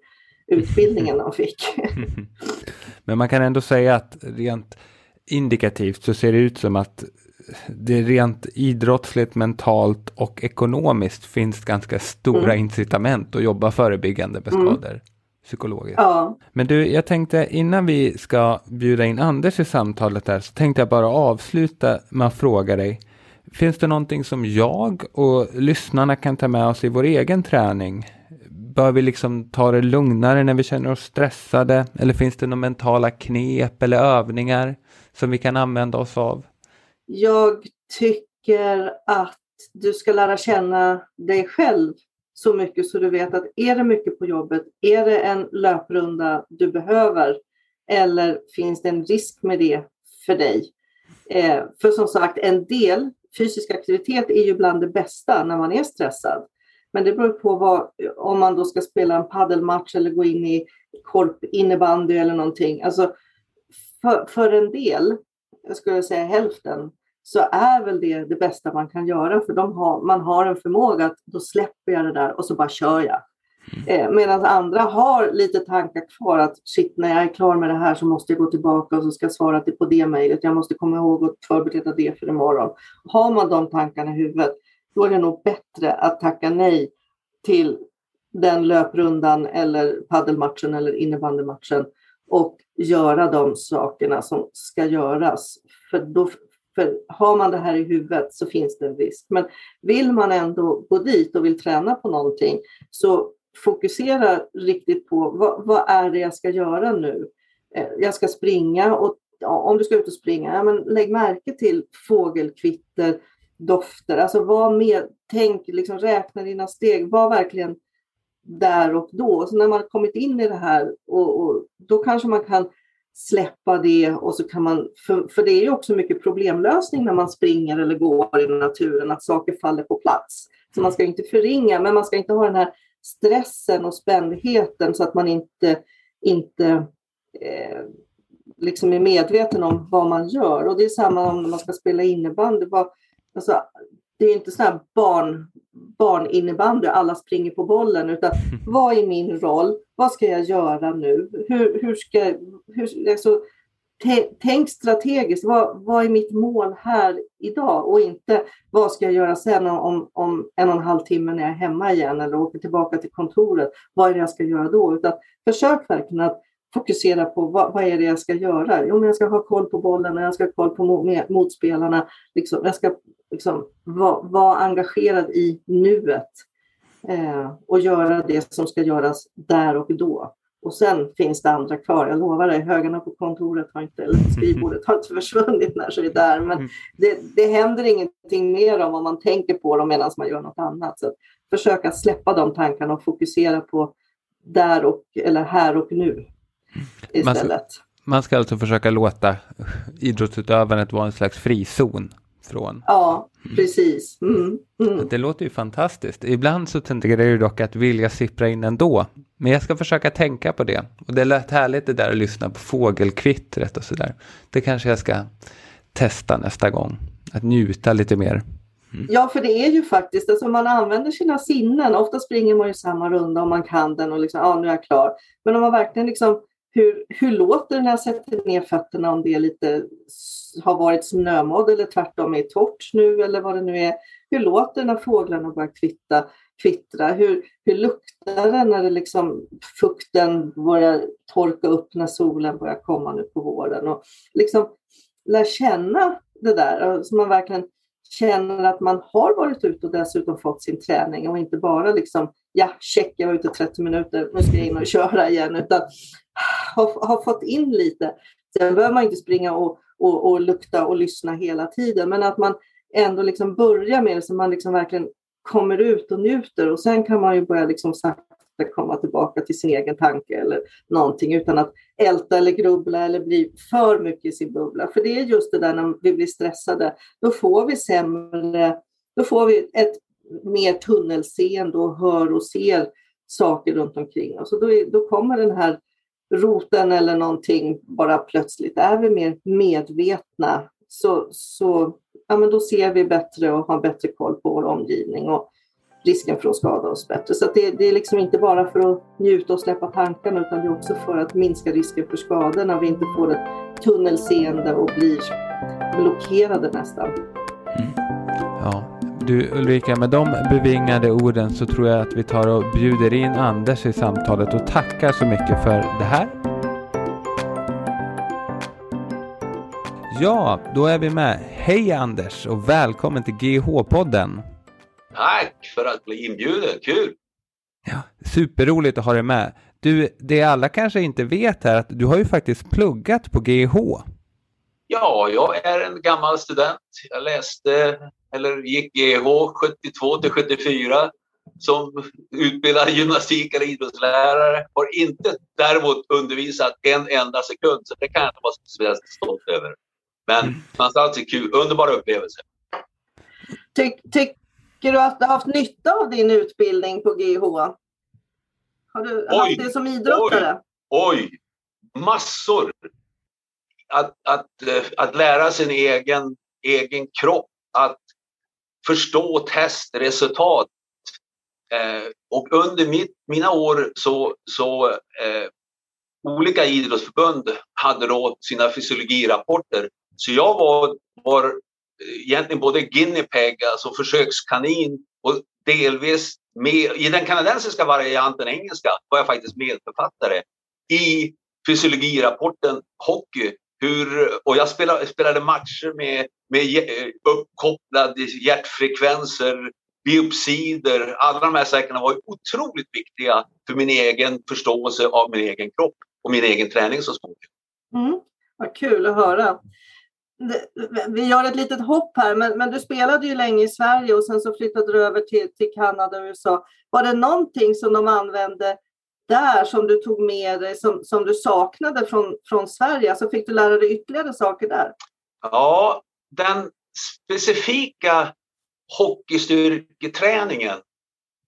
utbildningen de fick. *laughs* Men man kan ändå säga att rent indikativt så ser det ut som att det rent idrottsligt, mentalt och ekonomiskt finns ganska stora mm. incitament att jobba förebyggande med mm. skador. Mm. Psykologiskt. Ja. Men du, jag tänkte innan vi ska bjuda in Anders i samtalet här så tänkte jag bara avsluta med att fråga dig. Finns det någonting som jag och lyssnarna kan ta med oss i vår egen träning? Bör vi liksom ta det lugnare när vi känner oss stressade? Eller finns det några mentala knep eller övningar som vi kan använda oss av? Jag tycker att du ska lära känna dig själv så mycket så du vet att är det mycket på jobbet, är det en löprunda du behöver eller finns det en risk med det för dig? Eh, för som sagt, en del fysisk aktivitet är ju bland det bästa när man är stressad. Men det beror på vad, om man då ska spela en paddelmatch eller gå in i korp innebandy eller någonting. Alltså, för, för en del, jag skulle säga hälften, så är väl det det bästa man kan göra för de har, man har en förmåga att då släpper jag det där och så bara kör jag. Eh, mm. Medan andra har lite tankar kvar att shit, när jag är klar med det här så måste jag gå tillbaka och så ska jag svara på det mejlet. Jag måste komma ihåg att förbereda det för imorgon. Har man de tankarna i huvudet, då är det nog bättre att tacka nej till den löprundan eller paddelmatchen eller innebandymatchen och göra de sakerna som ska göras. För, då, för har man det här i huvudet så finns det en risk. Men vill man ändå gå dit och vill träna på någonting så fokusera riktigt på vad, vad är det jag ska göra nu? Eh, jag ska springa och om du ska ut och springa, ja, men lägg märke till fågelkvitter, dofter. Alltså var med, tänk, liksom räkna dina steg, var verkligen där och då. Så när man kommit in i det här, och, och, då kanske man kan släppa det och så kan man, för, för det är ju också mycket problemlösning när man springer eller går i naturen, att saker faller på plats. Så man ska inte förringa, men man ska inte ha den här stressen och spändheten så att man inte, inte eh, liksom är medveten om vad man gör. Och det är samma om man ska spela innebandy. Alltså, det är inte sån här barn, barninnebandy, alla springer på bollen, utan *laughs* vad är min roll? Vad ska jag göra nu? Hur, hur ska, hur, alltså, tänk strategiskt, vad, vad är mitt mål här idag och inte vad ska jag göra sen om, om en och en halv timme när jag är hemma igen eller åker tillbaka till kontoret. Vad är det jag ska göra då? Utan försök verkligen att fokusera på vad, vad, är det jag ska göra? Jo, men jag ska ha koll på bollen, jag ska ha koll på motspelarna. Liksom, jag ska liksom, vara, vara engagerad i nuet eh, och göra det som ska göras där och då. Och sen finns det andra kvar. Jag lovar dig, högarna på kontoret har inte, eller skrivbordet har inte *laughs* försvunnit när så är där. Men mm. det, det händer ingenting mer om man tänker på dem medan man gör något annat. Så försök att släppa de tankarna och fokusera på där och, eller här och nu istället. Man ska, man ska alltså försöka låta idrottsutövandet vara en slags frizon från. Ja, precis. Mm, mm. Det låter ju fantastiskt. Ibland så tenderar det dock att vilja sippra in ändå. Men jag ska försöka tänka på det. Och det lät härligt det där att lyssna på fågelkvittret och sådär. Det kanske jag ska testa nästa gång. Att njuta lite mer. Mm. Ja, för det är ju faktiskt, alltså man använder sina sinnen. Ofta springer man ju samma runda om man kan den och liksom, ja nu är jag klar. Men om man verkligen liksom, hur, hur låter det när jag sätter ner fötterna om det är lite, har varit snömodd eller tvärtom är torrt nu eller vad det nu är. Hur låter det när fåglarna börjar kvitta, kvittra? Hur, hur luktar det när det liksom, fukten börjar torka upp när solen börjar komma nu på våren? Och liksom lär känna det där så man verkligen känner att man har varit ute och dessutom fått sin träning och inte bara liksom, ja, check, jag var ute 30 minuter, nu ska jag in och köra igen, utan har, har fått in lite. Sen behöver man inte springa och, och, och lukta och lyssna hela tiden, men att man ändå liksom börjar med det så man liksom verkligen kommer ut och njuter och sen kan man ju börja liksom sakta komma tillbaka till sin egen tanke eller någonting utan att älta eller grubbla eller bli för mycket i sin bubbla. För det är just det där när vi blir stressade, då får vi sämre, då får vi ett mer tunnelseende och hör och ser saker runt omkring oss. Och då, då kommer den här roten eller någonting bara plötsligt. Är vi mer medvetna så, så ja, men då ser vi bättre och har bättre koll på vår omgivning och risken för att skada oss bättre. Så det, det, är liksom inte bara för att njuta och släppa tankarna utan det är också för att minska risken för skador när vi inte får ett tunnelseende och blir blockerade nästan. Mm. Ja, du Ulrika, med de bevingade orden så tror jag att vi tar och bjuder in Anders i samtalet och tackar så mycket för det här. Ja, då är vi med. Hej Anders och välkommen till GH-podden. Tack för att bli inbjuden, kul! Ja, superroligt att ha dig med. Du, det alla kanske inte vet är att du har ju faktiskt pluggat på GH. Ja, jag är en gammal student. Jag läste, eller gick GH 72 till 74 som utbildad gymnastik eller idrottslärare. Har inte däremot undervisat en enda sekund, så det kan jag inte vara speciellt stolt över. Men mm. någonstans är kul, underbara upplevelser. Tyck, tycker du att du har haft nytta av din utbildning på GH? Har du oj, haft det som idrottare? Oj, oj, massor! Att, att, eh, att lära sin egen, egen kropp, att förstå testresultat. Eh, och under mitt, mina år så, så eh, olika idrottsförbund hade då sina fysiologirapporter så jag var, var eh, egentligen både guinea pig, alltså försökskanin och delvis med, i den kanadensiska varianten engelska var jag faktiskt medförfattare i fysiologirapporten hockey. Hur, och jag spelade, spelade matcher med, med uppkopplade hjärtfrekvenser, biopsider. Alla de här sakerna var otroligt viktiga för min egen förståelse av min egen kropp och min egen träning så småningom. Mm, vad kul att höra. vi gör ett litet hopp här, men, men du spelade ju länge i Sverige och sen så flyttade du över till, till Kanada och USA. Var det någonting som de använde där som du tog med dig, som, som du saknade från, från Sverige? Alltså fick du lära dig ytterligare saker där? Ja, den specifika hockeystyrketräningen,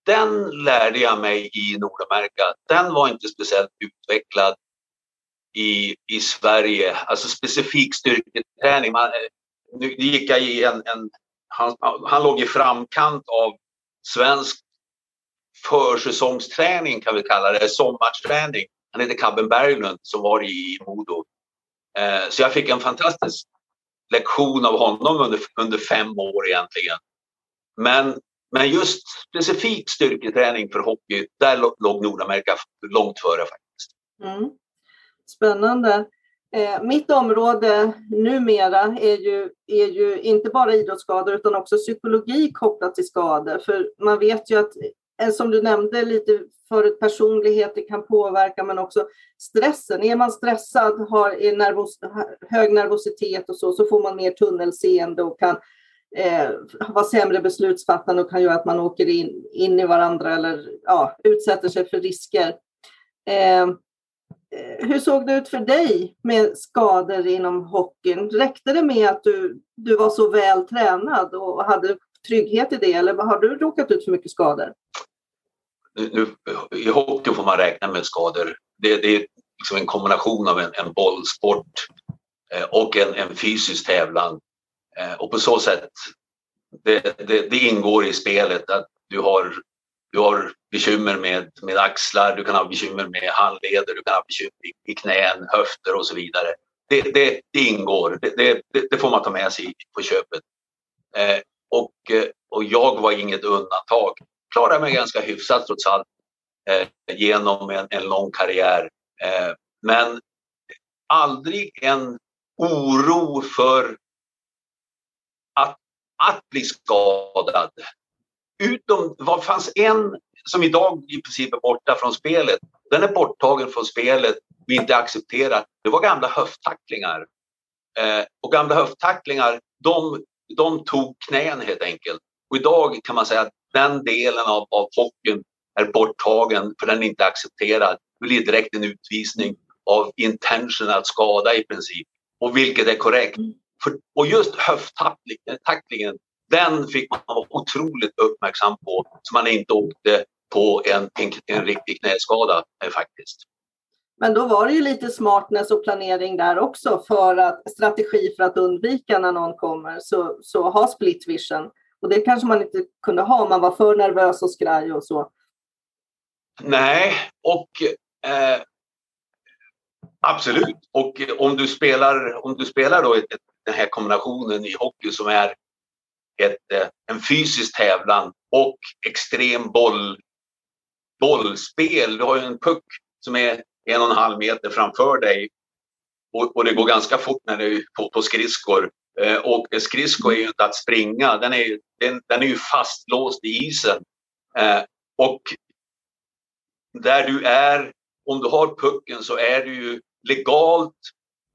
den lärde jag mig i Nordamerika. Den var inte speciellt utvecklad i, i Sverige. Alltså specifik styrketräning. Man, eh, nu gick jag i en, en han, han låg i framkant av svensk försäsongsträning kan vi kalla det, sommarträning. Han heter Cabben Berglund som var i Modo. Eh, så jag fick en fantastisk lektion av honom under, under fem år egentligen. Men, men just specifik styrketräning för hockey, där låg Nordamerika långt före faktiskt. Mm. Spännande. Eh, mitt område numera är ju, är ju inte bara idrottsskador utan också psykologi kopplat till skador. För man vet ju att, Eh, som du nämnde lite förut, personligheter kan påverka men också stressen. Är man stressad, har nervos, hög nervositet och så, så får man mer tunnelseende och kan eh, vara sämre beslutsfattande och kan göra att man åker in, in i varandra eller ja, utsätter sig för risker. Eh, eh, hur såg det ut för dig med skador inom hockeyn? Räckte det med att du, du var så väl tränad och hade trygghet i det eller har du råkat ut för mycket skador? Nu, I hockey får man räkna med skador. Det, det är liksom en kombination av en, en bollsport eh, och en, en fysisk tävlan. Eh, och på så sätt, det, det, det ingår i spelet att du har du har bekymmer med, med axlar, du kan ha bekymmer med handleder, du kan ha bekymmer i, knän, höfter och så vidare. Det, det, det ingår, det, det, får man ta med sig på köpet. Eh, och, och jag var inget undantag. Klarade mig ganska hyfsat trots allt eh, genom en, en lång karriär. Eh, men aldrig en oro för att, att bli skadad utom, vad fanns en som idag i princip är borta från spelet. Den är borttagen från spelet, vi inte accepterar. Det var gamla höfttacklingar. Eh, och gamla höfttacklingar, de, de tog knän helt enkelt. Och idag kan man säga att den delen av, av hockeyn är borttagen för den är inte accepterad. Det blir direkt en utvisning av intention att skada i princip. Och vilket är korrekt. För, och just höfttacklingen, den fick man vara otroligt uppmärksam på så man inte åkte på en, en, en riktig knäskada eh, faktiskt. Men då var det ju lite smartness och planering där också för att strategi för att undvika när någon kommer. Så, så ha split vision. Och det kanske man inte kunde ha om man var för nervös och skraj och så. Nej, och eh, absolut. Och om du spelar, om du spelar då ett, den här kombinationen i hockey som är ett, eh, en fysisk tävlan och extrem boll, bollspel. Du har ju en puck som är en och en halv meter framför dig och, och det går ganska fort när du är på, på skridskor. Eh, och skridsko är ju inte att springa, den är, den, den är ju fastlåst i isen. Eh, och där du är, om du har pucken så är du ju legalt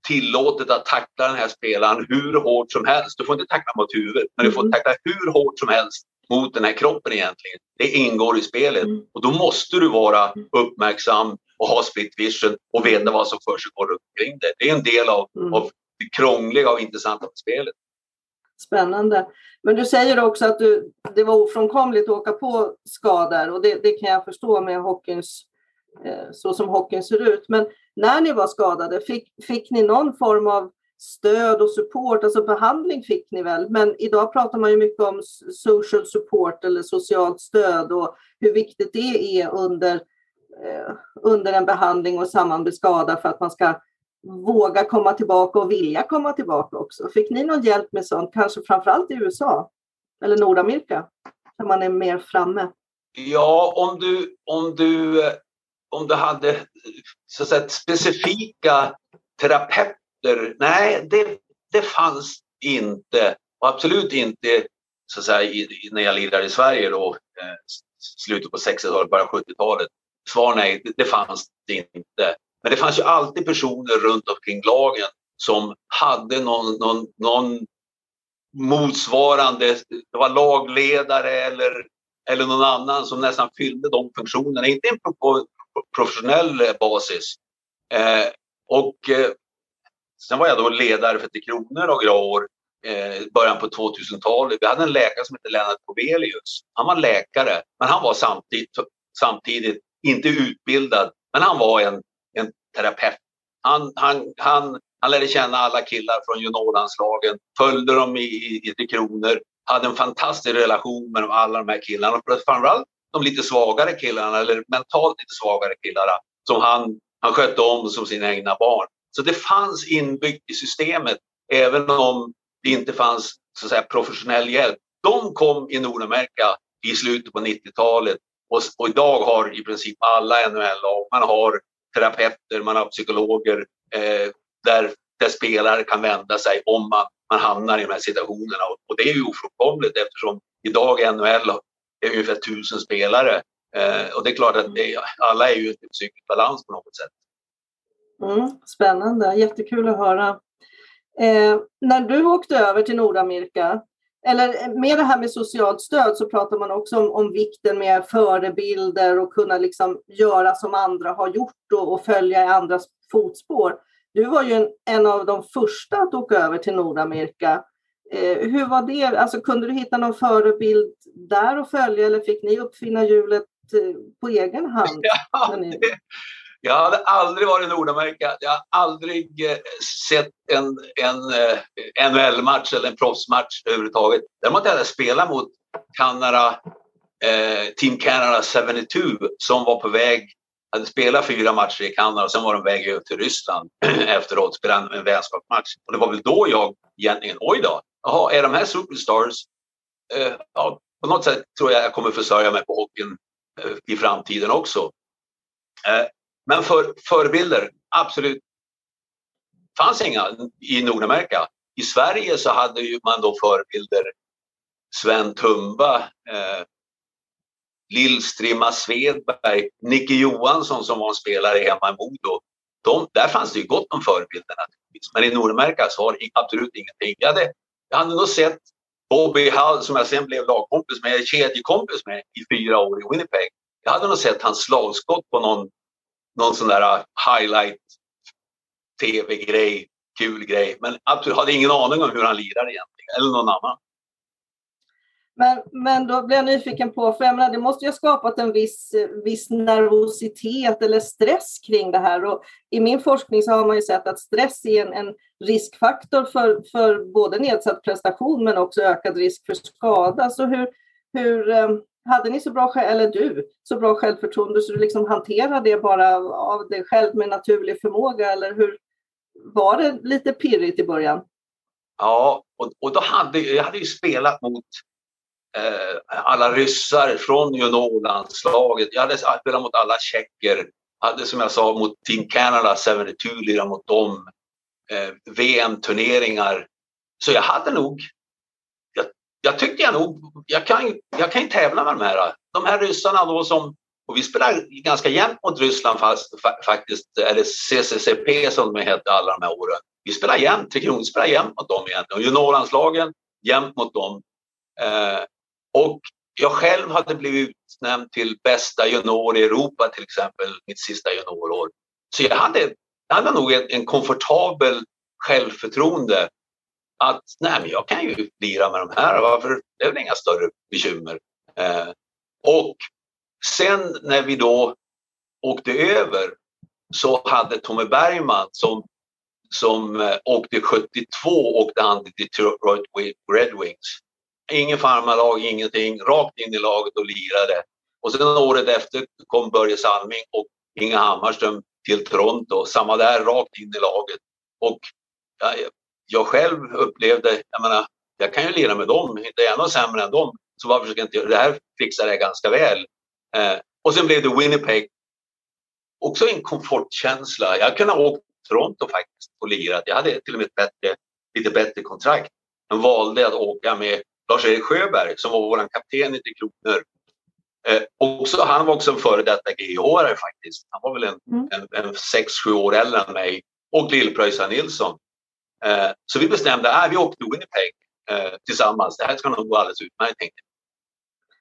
tillåtet att tackla den här spelaren hur hårt som helst. Du får inte tackla mot huvudet, men du får mm. tackla hur hårt som helst mot den här kroppen egentligen. Det ingår i spelet mm. och då måste du vara mm. uppmärksam och ha split vision och veta vad som försiggår omkring det. Det är en del av, av det krångliga och intressanta på spelet. Spännande. Men du säger också att du, det var ofrånkomligt att åka på skador och det, det kan jag förstå med hockeyns, eh, så som hockeyn ser ut. Men när ni var skadade, fick, fick ni någon form av stöd och support, alltså behandling fick ni väl, men idag pratar man ju mycket om social support eller socialt stöd och hur viktigt det är under, eh, under en behandling och samman med skada för att man ska våga komma tillbaka och vilja komma tillbaka också. Fick ni någon hjälp med sånt, kanske framförallt i USA eller Nordamerika, där man är mer framme? Ja, om du, om du om du hade så att säga, specifika terapeuter. Nej, det, det fanns inte. Och absolut inte så att säga, i, när jag lirade i Sverige då, eh, slutet på 60-talet, början 70-talet. Svar nej, det, det fanns det inte. Men det fanns ju alltid personer runt omkring lagen som hade någon, någon, någon motsvarande, det var lagledare eller, eller någon annan som nästan fyllde de funktionerna, inte på professionell basis. Eh, och eh, sen var jag då ledare för Tre Kronor några år, eh, början på 2000-talet. Vi hade en läkare som hette Lennart Povelius. Han var läkare, men han var samtidigt, samtidigt inte utbildad, men han var en terapeut. Han, han, han, han lärde känna alla killar från juniorlandslagen, följde dem i, i, i Tre Kronor, hade en fantastisk relation med alla de här killarna. Framförallt de lite svagare killarna, eller mentalt lite svagare killarna, som han, han skötte om som sina egna barn. Så det fanns inbyggt i systemet, även om det inte fanns så att säga, professionell hjälp. De kom i Nordamerika i slutet på 90-talet och, och, idag har i princip alla NHL-lag, man har terapeuter, man har psykologer eh, där, där spelare kan vända sig om man, man hamnar i de här situationerna. Och, och det är ju ofrånkomligt eftersom idag NHL är ungefär tusen spelare. Eh, och det är klart att det, alla är ju i psykisk balans på något sätt. Mm, spännande, jättekul att höra. Eh, när du åkte över till Nordamerika, eller med det här med socialt stöd så pratar man också om, om vikten med förebilder och kunna liksom göra som andra har gjort och, och följa i andras fotspår. Du var ju en, en, av de första att åka över till Nordamerika. Eh, hur var det? Alltså, kunde du hitta någon förebild där att följa eller fick ni uppfinna hjulet eh, på egen hand? *laughs* Ja, ni... Jag hade aldrig varit i Nordamerika. Jag har aldrig eh, sett en, en eh, NHL-match eller en proffsmatch överhuvudtaget. Däremot hade jag spelat mot Kanada, eh, Team Canada 72 som var på väg, hade spelat fyra matcher i Kanada och sen var de väg över till Ryssland *clears throat* efteråt, spelade en vänskapsmatch. Och det var väl då jag egentligen, oj då, jaha, är de här superstars? Eh, ja, på något sätt tror jag jag kommer försörja mig på hockeyn eh, i framtiden också. Eh, men för förebilder, absolut. Det fanns inga i Nordamerika. I Sverige så hade ju man då förebilder Sven Tumba, eh, Lill-Strimma Svedberg, Nicke Johansson som var en spelare hemma i Modo. De, där fanns det ju gott om förebilder naturligtvis. Men i Nordamerika så var det absolut ingenting. Jag hade, jag hade nog sett Bobby Hall som jag sen blev lagkompis med, kedjekompis med i fyra år i Winnipeg. Jag hade nog sett hans slagskott på någon någon sån där äh, highlight tv-grej, kul grej. Men absolut hade ingen aning om hur han lirar egentligen, eller någon annan. Men, men då blir jag nyfiken på, för jag menar, det måste ju ha skapat en viss, viss nervositet eller stress kring det här. Och I min forskning så har man ju sett att stress är en, en riskfaktor för, för både nedsatt prestation men också ökad risk för skada. Så hur, hur, ehm, hade ni så bra, eller du, så bra självförtroende så du liksom hanterade det bara av dig själv med naturlig förmåga eller hur var det lite pirrigt i början? Ja, och, och då hade jag hade ju spelat mot eh, alla ryssar från juniorlandslaget. Jag hade spelat mot alla tjecker. Hade som jag sa mot Team Canada 72 lirat mot dem. Eh, VM-turneringar. Så jag hade nog jag tyckte jag nog, jag kan, jag kan ju tävla med de här. De här ryssarna då som, och vi spelar ganska jämnt mot Ryssland fast, faktiskt, eller CCCP som de hette alla de här åren. Vi spelar jämnt, Tre Kronor spelar jämnt mot dem egentligen. Och juniorlandslagen jämnt mot dem. Eh, och jag själv hade blivit utnämnd till bästa junior i Europa till exempel, mitt sista juniorår. Så jag hade, jag hade nog en, en komfortabel självförtroende att nej, men jag kan ju lira med de här, varför? Det är väl inga större bekymmer. Eh, och sen när vi då åkte över så hade Tommy Bergman som, som eh, åkte 72 åkte han till Detroit Red Wings. Ingen farmarlag, ingenting, rakt in i laget och lirade. Och sen året efter kom Börje Salming och Inga Hammarström till Toronto, samma där, rakt in i laget. Och jag själv upplevde, jag menar, jag kan ju lira med dem, inte ännu sämre än dem. Så varför ska jag inte göra det? här fixar jag ganska väl. Eh, och sen blev det Winnipeg. Också en komfortkänsla. Jag kunde ha åkt Toronto faktiskt och lirat. Jag hade till och med ett bättre, lite bättre kontrakt. Men valde att åka med Lars-Erik Sjöberg som var vår kapten i Tre Kronor. Eh, också, han var också en före detta GH-are faktiskt. Han var väl en, mm. en, en sex, sju år äldre än mig. Och Lill-Pröjsarn Nilsson Eh, så vi bestämde att vi åkte till Winnipeg eh, tillsammans. Det här ska nog gå alldeles utmärkt. Tänkte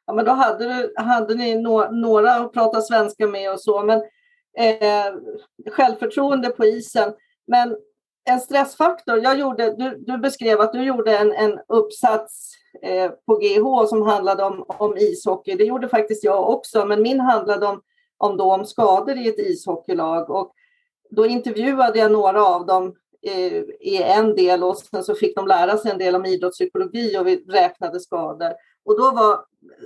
Ja, men då hade, du, hade ni no, några att prata svenska med och så. Men eh, självförtroende på isen. Men en stressfaktor. Jag gjorde, du, du beskrev att du gjorde en, en uppsats eh, på GH som handlade om, om ishockey. Det gjorde faktiskt jag också, men min handlade om, om, då, om skador i ett ishockeylag. Och då intervjuade jag några av dem Eh, är i en del och sen så fick de lära sig en del om idrottspsykologi och vi räknade skador. Och då var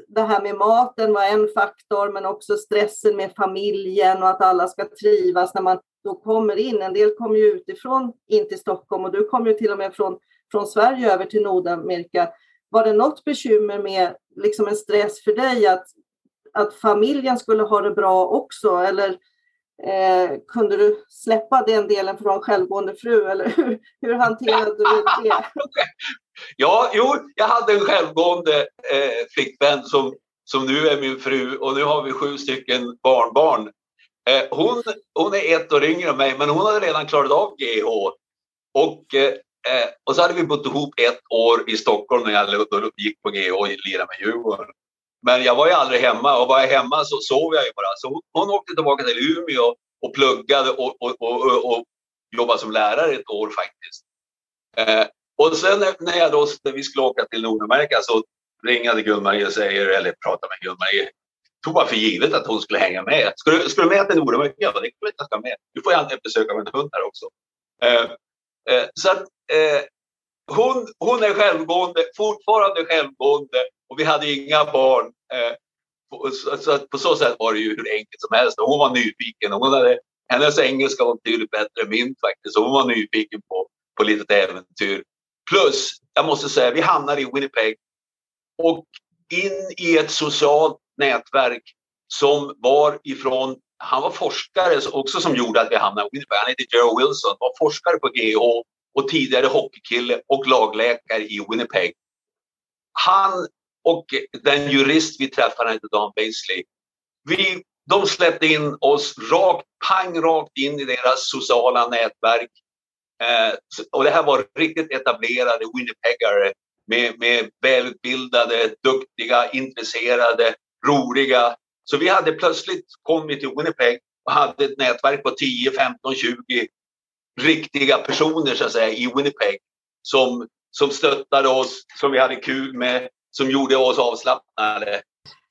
det här med maten var en faktor, men också stressen med familjen och att alla ska trivas när man då kommer in. En del kommer ju utifrån in till Stockholm och du kommer ju till och med från, från Sverige över till Nordamerika. Var det något bekymmer med liksom en stress för dig att, att familjen skulle ha det bra också? Eller eh, kunde du släppa den delen från självgående fru? Eller *laughs* hur, hur hanterade du det? *laughs* Ja, jo, jag hade en självgående eh, flickvän som, som nu är min fru och nu har vi sju stycken barnbarn. Eh, hon, hon är ett år yngre än mig, men hon hade redan klarat av GH. Och, eh, eh, och så hade vi bott ihop ett år i Stockholm när jag gick på GH och lirade med Djurgården. Men jag var ju aldrig hemma och var jag hemma så sov jag ju bara. Så hon, åkte tillbaka till Umeå och pluggade och, och, och, och jobbade som lärare ett år faktiskt. Eh, och sen när, jag då, när vi skulle åka till Nordamerika så ringade Gun-Marie och säger, eller pratade med Gun-Marie, tog bara för givet att hon skulle hänga med. Ska du, ska du med till Nordamerika? Ja, det är klart jag ska med. Du får gärna besöka min hund här också. Eh, eh, så att, eh, hon, hon är självgående, fortfarande självgående och vi hade inga barn. Eh, så, så på så sätt var det ju hur enkelt som helst. Hon var nyfiken. Hon hade, hennes engelska var betydligt bättre än min faktiskt. Så hon var nyfiken på, på litet äventyr. Plus, jag måste säga, vi hamnade i Winnipeg och in i ett socialt nätverk som var ifrån, han var forskare också som gjorde att vi hamnade i Winnipeg. Han heter Joe Wilson, var forskare på GH och tidigare hockeykille och lagläkare i Winnipeg. Han och den jurist vi träffade, hette Dan Basley, Vi, de släppte in oss rakt, pang rakt in i deras sociala nätverk. Eh, och det här var riktigt etablerade Winnipeggare med, med välutbildade, duktiga, intresserade, roliga. Så vi hade plötsligt kommit till Winnipeg och hade ett nätverk på 10, 15, 20 riktiga personer så att säga i Winnipeg som, som stöttade oss, som vi hade kul med, som gjorde oss avslappnade.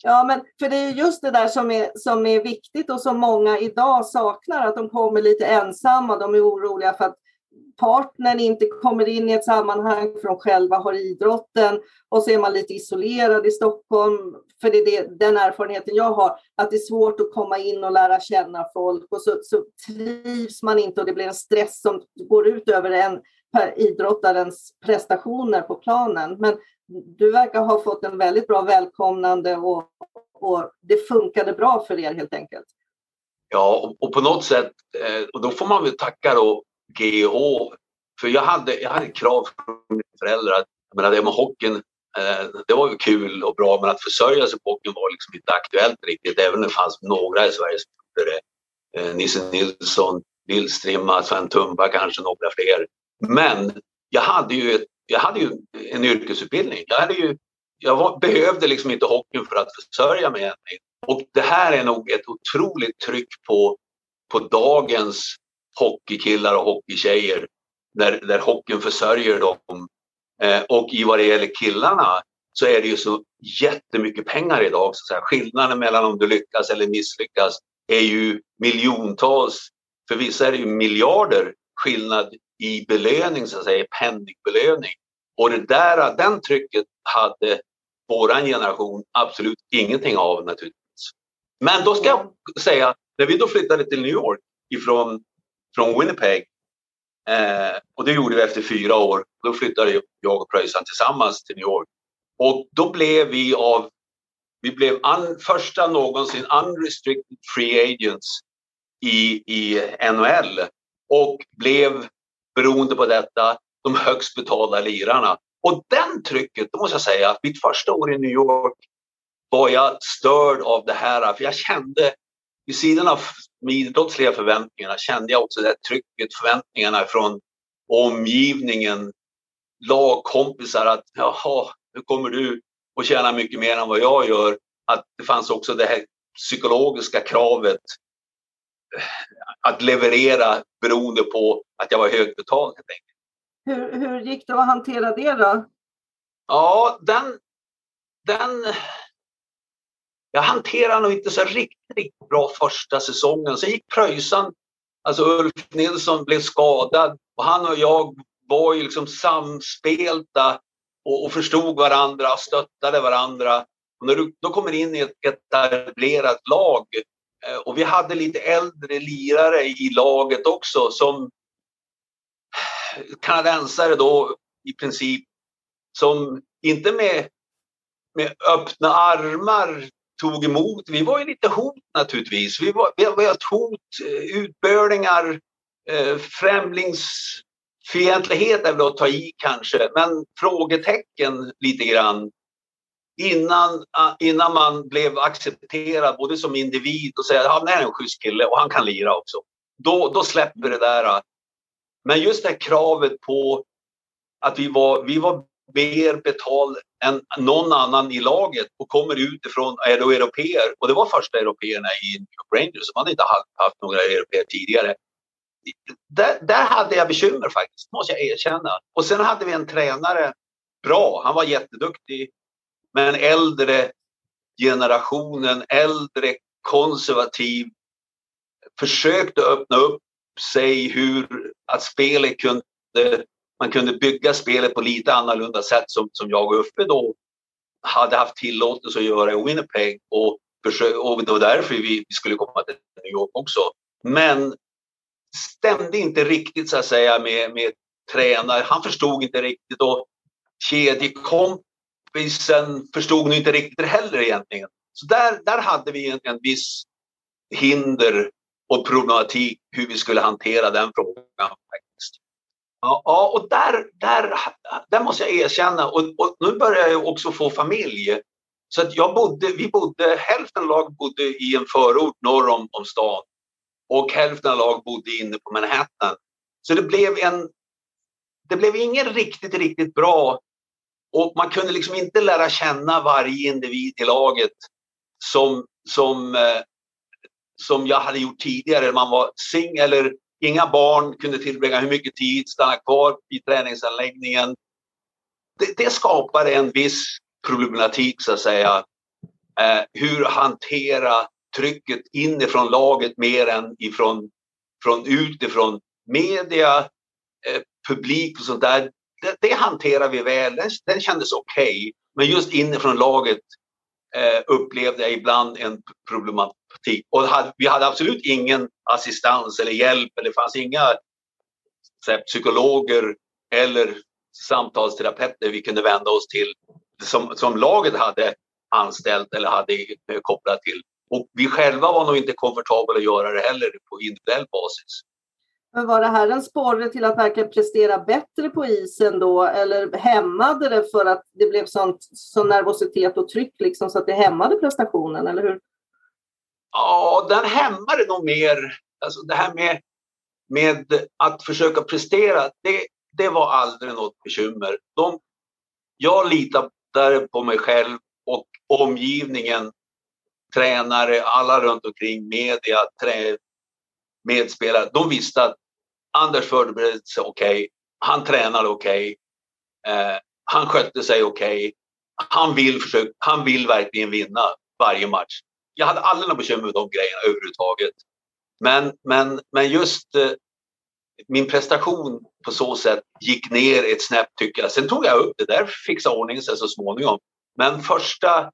Ja, men för det är just det där som är, som är viktigt och som många idag saknar, att de kommer lite ensamma. De är oroliga för att partnern inte kommer in i ett sammanhang för de själva har idrotten och så är man lite isolerad i Stockholm. För det är det, den erfarenheten jag har, att det är svårt att komma in och lära känna folk och så, så trivs man inte och det blir en stress som går ut över en idrottarens prestationer på planen. Men du verkar ha fått en väldigt bra välkomnande och, och det funkade bra för er helt enkelt. Ja, och, och på något sätt, eh, och då får man väl tacka då GH. För jag hade, jag hade krav från mina föräldrar. Jag menar, det med hockeyn, eh, det var ju kul och bra men att försörja sig på hockeyn var liksom inte aktuellt riktigt. Även om det fanns några i Sverige som gjorde det. Eh, Nisse Nilsson, Billstrimma, Sven Tumba kanske några fler. Men jag hade ju, jag hade ju en yrkesutbildning. Jag, hade ju, jag var, behövde liksom inte hockeyn för att försörja mig. Och det här är nog ett otroligt tryck på, på dagens hockeykillar och hockeytjejer där, där hockeyn försörjer dem. Eh, och i vad det gäller killarna så är det ju så jättemycket pengar idag. Så att Skillnaden mellan om du lyckas eller misslyckas är ju miljontals. För vissa är det ju miljarder skillnad i belöning, så att säga, penningbelöning. Och det där, den trycket hade våran generation absolut ingenting av naturligtvis. Men då ska jag säga, när vi då flyttade till New York ifrån från Winnipeg. Eh, och det gjorde vi efter fyra år. Då flyttade jag och Pröjsan tillsammans till New York. Och då blev vi av vi blev un, första någonsin unrestricted free agents i, i NHL och blev beroende på detta de högst betalda lirarna. Och den trycket, då måste jag säga, att mitt första år i New York var jag störd av det här. För jag kände, vid sidan av de idrottsliga förväntningarna kände jag också det trycket, förväntningarna från omgivningen, lagkompisar att jaha, nu kommer du och tjäna mycket mer än vad jag gör. Att det fanns också det här psykologiska kravet eh, att leverera beroende på att jag var högbetald helt enkelt. Hur, hur gick det att hantera det då? Ja, den, den... Jag hanterade nog inte så riktigt, riktigt bra första säsongen. Sen gick Pröjsan, alltså Ulf Nilsson blev skadad och han och jag var ju liksom samspelta och, och förstod varandra, och stöttade varandra. Och när du då kommer in i ett etablerat lag eh, och vi hade lite äldre lirare i laget också som kanadensare då i princip som inte med, med öppna armar tog emot. Vi var ju lite hot naturligtvis. Vi var, vi var ett hot, eh, utbörningar, eh, främlingsfientlighet är väl att ta i kanske, men frågetecken lite grann innan, innan man blev accepterad både som individ och säga att han är en schysst kille och han kan lira också. Då, då släpper det där. Men just det här kravet på att vi var, vi var mer betald än någon annan i laget och kommer utifrån, är då europeer. Och det var första européerna i New York Rangers. som hade inte haft några europeer tidigare. Där, där hade jag bekymmer faktiskt, måste jag erkänna. Och sen hade vi en tränare, bra, han var jätteduktig, men äldre generationen, äldre, konservativ, försökte öppna upp sig hur att spelet kunde man kunde bygga spelet på lite annorlunda sätt som, som jag och Uffe då hade haft tillåtelse att göra i Winnipeg och, och det var därför vi, skulle komma till New York också. Men stämde inte riktigt så att säga med, med tränare. Han förstod inte riktigt och kedjekompisen förstod nog inte riktigt heller egentligen. Så där, där hade vi en, en viss hinder och problematik hur vi skulle hantera den frågan. faktiskt. Ja, och där, där, där måste jag erkänna, och, och nu börjar jag också få familj. Så att jag bodde, vi bodde, hälften av lag bodde i en förort norr om, om stan och hälften av lag bodde inne på Manhattan. Så det blev en, det blev ingen riktigt, riktigt bra och man kunde liksom inte lära känna varje individ i laget som, som, eh, som jag hade gjort tidigare. Man var sing eller Inga barn kunde tillbringa hur mycket tid, stanna kvar i träningsanläggningen. Det, det skapar en viss problematik så att säga. Eh, hur hantera trycket inifrån laget mer än ifrån, från utifrån media, eh, publik och sånt där. Det, det hanterar vi väl, den, den kändes okej. Okay. Men just inifrån laget eh, upplevde jag ibland en parti. Och hade, vi hade absolut ingen assistans eller hjälp. Eller det fanns inga här, psykologer eller samtalsterapeuter vi kunde vända oss till som, som laget hade anställt eller hade kopplat till. Och vi själva var nog inte komfortabla att göra det heller på individuell basis. Men var det här en sporre till att verkligen prestera bättre på isen då eller hämmade det för att det blev sånt, sån nervositet och tryck liksom så att det hämmade prestationen, eller hur? Ja, den hämmade nog mer. Alltså det här med, med att försöka prestera, det, det var aldrig något bekymmer. De, jag litade på mig själv och omgivningen, tränare, alla runt omkring, media, trä, medspelare. De visste att Anders förberedde sig okej. Okay. Han tränade okej. Okay. Eh, han skötte sig okej. Okay. Han, vill han vill verkligen vinna varje match. Jag hade aldrig några bekymmer med de grejerna överhuvudtaget. Men, men, men just eh, min prestation på så sätt gick ner ett snäpp tycker jag. Sen tog jag upp det där, fixade ordningen sig så småningom. Men första,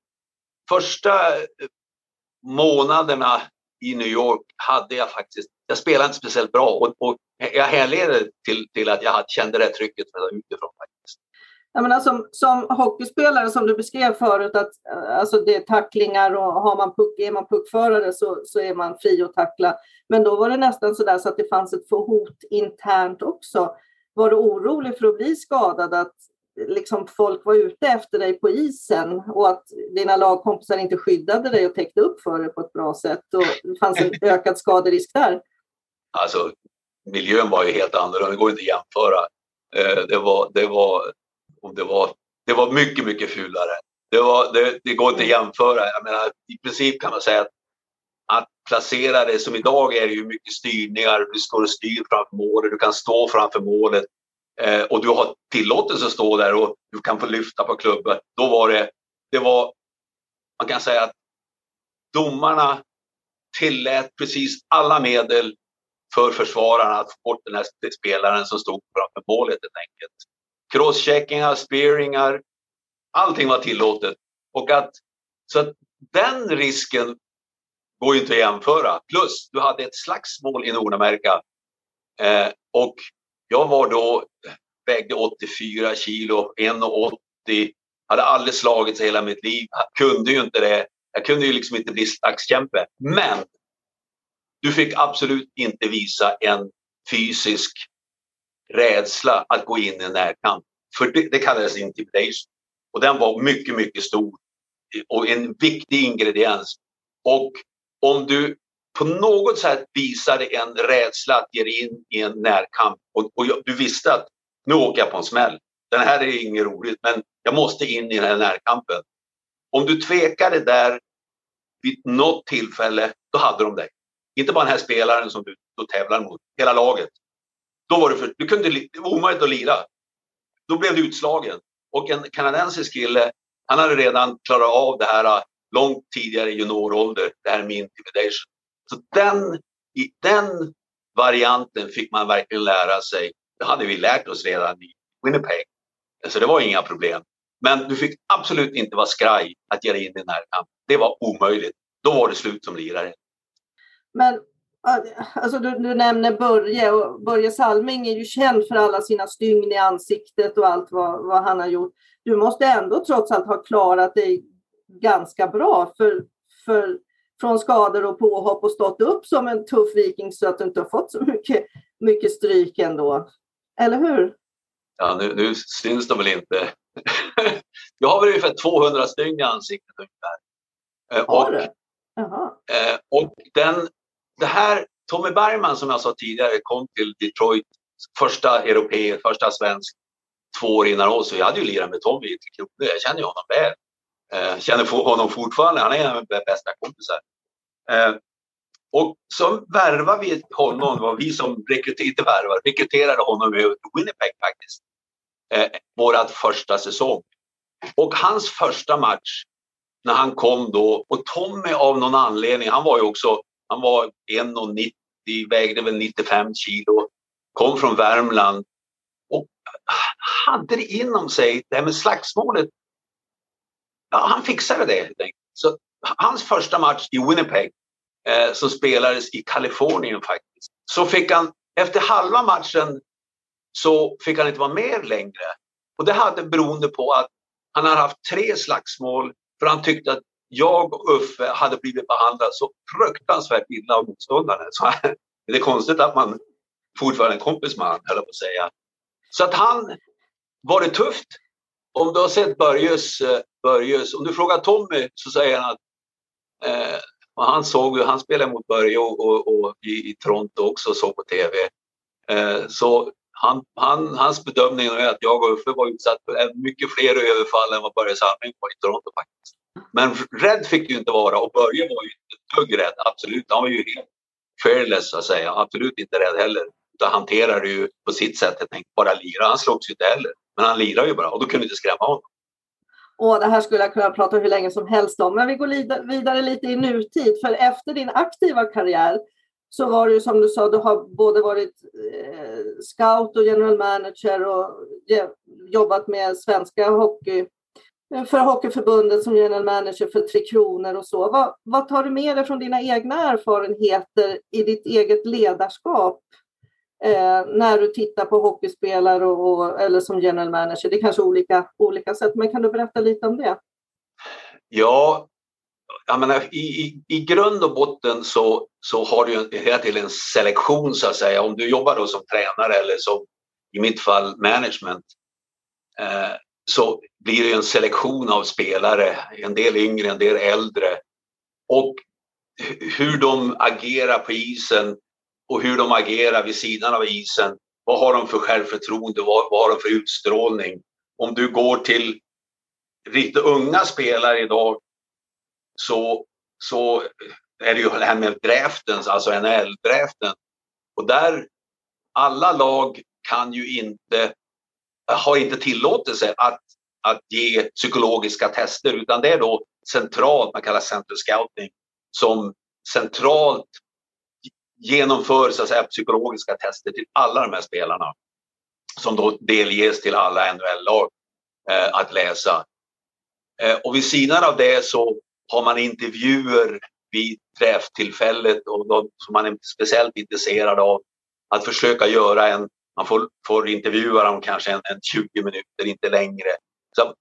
första eh, månaderna i New York hade jag faktiskt, jag spelade inte speciellt bra och, och jag härleder till, till att jag kände det trycket utifrån faktiskt. Jag menar, som, som hockeyspelare, som du beskrev förut, att alltså det är tacklingar och har man puck, är man puckförare så, så är man fri att tackla. Men då var det nästan så där så att det fanns ett hot internt också. Var du orolig för att bli skadad? Att liksom folk var ute efter dig på isen och att dina lagkompisar inte skyddade dig och täckte upp för dig på ett bra sätt och det fanns en *laughs* ökad skaderisk där? Alltså, miljön var ju helt annorlunda, det går inte att jämföra. Eh, det var, det var, det var, det var mycket, mycket fulare. Det, var, det, det går inte att jämföra. Jag menar, I princip kan man säga att, att placera det som idag är det ju mycket styrningar. Du står och styr framför målet, du kan stå framför målet eh, och du har tillåtelse att stå där och du kan få lyfta på klubben. Då var det, det var, man kan säga att domarna tillät precis alla medel för försvararna att få bort den här spelaren som stod framför målet helt enkelt. Crosscheckingar, spearingar, allting var tillåtet. Och att, så att den risken går ju inte att jämföra. Plus, du hade ett slagsmål i Nordamerika. Eh, och jag var då, vägde 84 kilo, 1,80, hade aldrig slagits hela mitt liv, kunde ju inte det. Jag kunde ju liksom inte bli slagskämpe. Men du fick absolut inte visa en fysisk rädsla att gå in i en närkamp. För det, det kallades intimidation. Och den var mycket, mycket stor och en viktig ingrediens. Och om du på något sätt visade en rädsla att ge dig in i en närkamp och, och du visste att nu åker jag på en smäll. Den här är inget roligt, men jag måste in i den här närkampen. Om du tvekade där vid något tillfälle, då hade de dig. Inte bara den här spelaren som du då tävlar mot, hela laget. Då var det, för, du kunde, det var omöjligt att lira. Då blev du utslagen. Och en kanadensisk kille, han hade redan klarat av det här äh, långt tidigare i juniorålder, det här med intimidation. Så den, i den varianten fick man verkligen lära sig. Det hade vi lärt oss redan i Winnipeg. Så det var inga problem. Men du fick absolut inte vara skraj att ge dig in i närkamp. Det var omöjligt. Då var det slut som lirare. Men alltså du, du nämner Börje och Börje Salming är ju känd för alla sina stygn i ansiktet och allt vad, vad han har gjort. Du måste ändå trots allt ha klarat dig ganska bra för, för, från skador och påhopp och stått upp som en tuff viking så att du inte har fått så mycket, mycket stryk ändå. Eller hur? Ja, nu, nu syns de väl inte. *laughs* jag har väl ungefär 200 stygn i ansiktet ungefär. Eh, har du? Jaha. Eh, och den, det här, Tommy Bergman som jag sa tidigare kom till Detroit, första europé, första svensk, två år innan oss. Och jag hade ju lirat med Tommy i Kronor. Jag känner ju honom väl. Eh, känner honom fortfarande. Han är en av mina bästa kompisar. Eh, och så värvade vi honom. Det var vi som rekryterade, värvade, rekryterade honom över till Winnipeg faktiskt. Eh, vårat första säsong. Och hans första match när han kom då och Tommy av någon anledning, han var ju också, han var 1,90, vägde väl 95 kilo, kom från Värmland och hade det inom sig, det här med slagsmålet. Ja, han fixade det helt enkelt. Så hans första match i Winnipeg eh, som spelades i Kalifornien faktiskt, så fick han efter halva matchen så fick han inte vara med längre. Och det hade beroende på att han hade haft tre slagsmål för han tyckte att jag och Uffe hade blivit behandlade så fruktansvärt illa av motståndaren. Så *laughs* det är konstigt att man fortfarande är en kompis med honom, höll jag på att säga. Så att han var det tufft. Om du har sett Börjes, eh, Börjes om du frågar Tommy så säger han att eh, han såg han spelade mot Börje och, och, och i, i, Toronto också och såg på TV. Eh, så han, han, hans bedömning är att jag och Uffe var utsatt för mycket fler överfall än vad Börje Salming var i Toronto faktiskt. Men rädd fick du inte vara och Börje var ju inte ett dugg rädd, absolut. Han var ju helt fearless så att säga, absolut inte rädd heller. Utan hanterade ju på sitt sätt, jag tänkte bara lira. Han slogs ju inte heller, men han lirade ju bara och då kunde du inte skrämma honom. Och det här skulle jag kunna prata hur länge som helst om, men vi går vidare lite i nutid. För efter din aktiva karriär så var det ju som du sa, du har både varit eh, scout och general manager och jobbat med svenska hockey för Hockeyförbundet som general manager för Tre Kronor och så. Vad, vad tar du med dig från dina egna erfarenheter i ditt eget ledarskap eh, när du tittar på hockeyspelare och, och, eller som general manager? Det är kanske olika, olika sätt, men kan du berätta lite om det? Ja, jag menar, i, i, i grund och botten så, så har du hela tiden en selektion så att säga. Om du jobbar då som tränare eller som i mitt fall management eh, så blir det en selektion av spelare, en del yngre, en del äldre. Och hur de agerar på isen och hur de agerar vid sidan av isen. Vad har de för självförtroende? Vad, vad har de för utstrålning? Om du går till riktigt unga spelare idag så, så är det ju det här med draften, alltså NHL-draften. Och där, alla lag kan ju inte, har inte tillåtelse att, att ge psykologiska tester utan det är då centralt, man kallar center scouting, som centralt genomför så att säga, psykologiska tester till alla de här spelarna som då delges till alla NHL-lag eh, att läsa. Eh, och vid sidan av det så har man intervjuer vid träfftillfället och de, som man är speciellt intresserad av att försöka göra en, man får, får intervjua dem kanske en, en 20 minuter, inte längre. Så,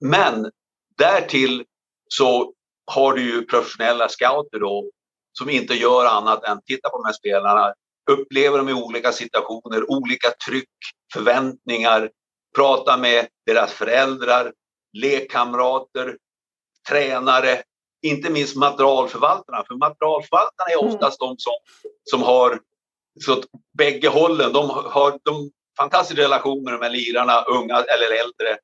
men därtill så har du ju professionella scouter då som inte gör annat än titta på de här spelarna, upplever dem i olika situationer, olika tryck, förväntningar, prata med deras föräldrar, lekkamrater, tränare, inte minst materialförvaltarna. För materialförvaltarna är mm. oftast mm. de som, som har så att bägge hållen. De har de fantastiska relationer med lirarna, unga eller äldre.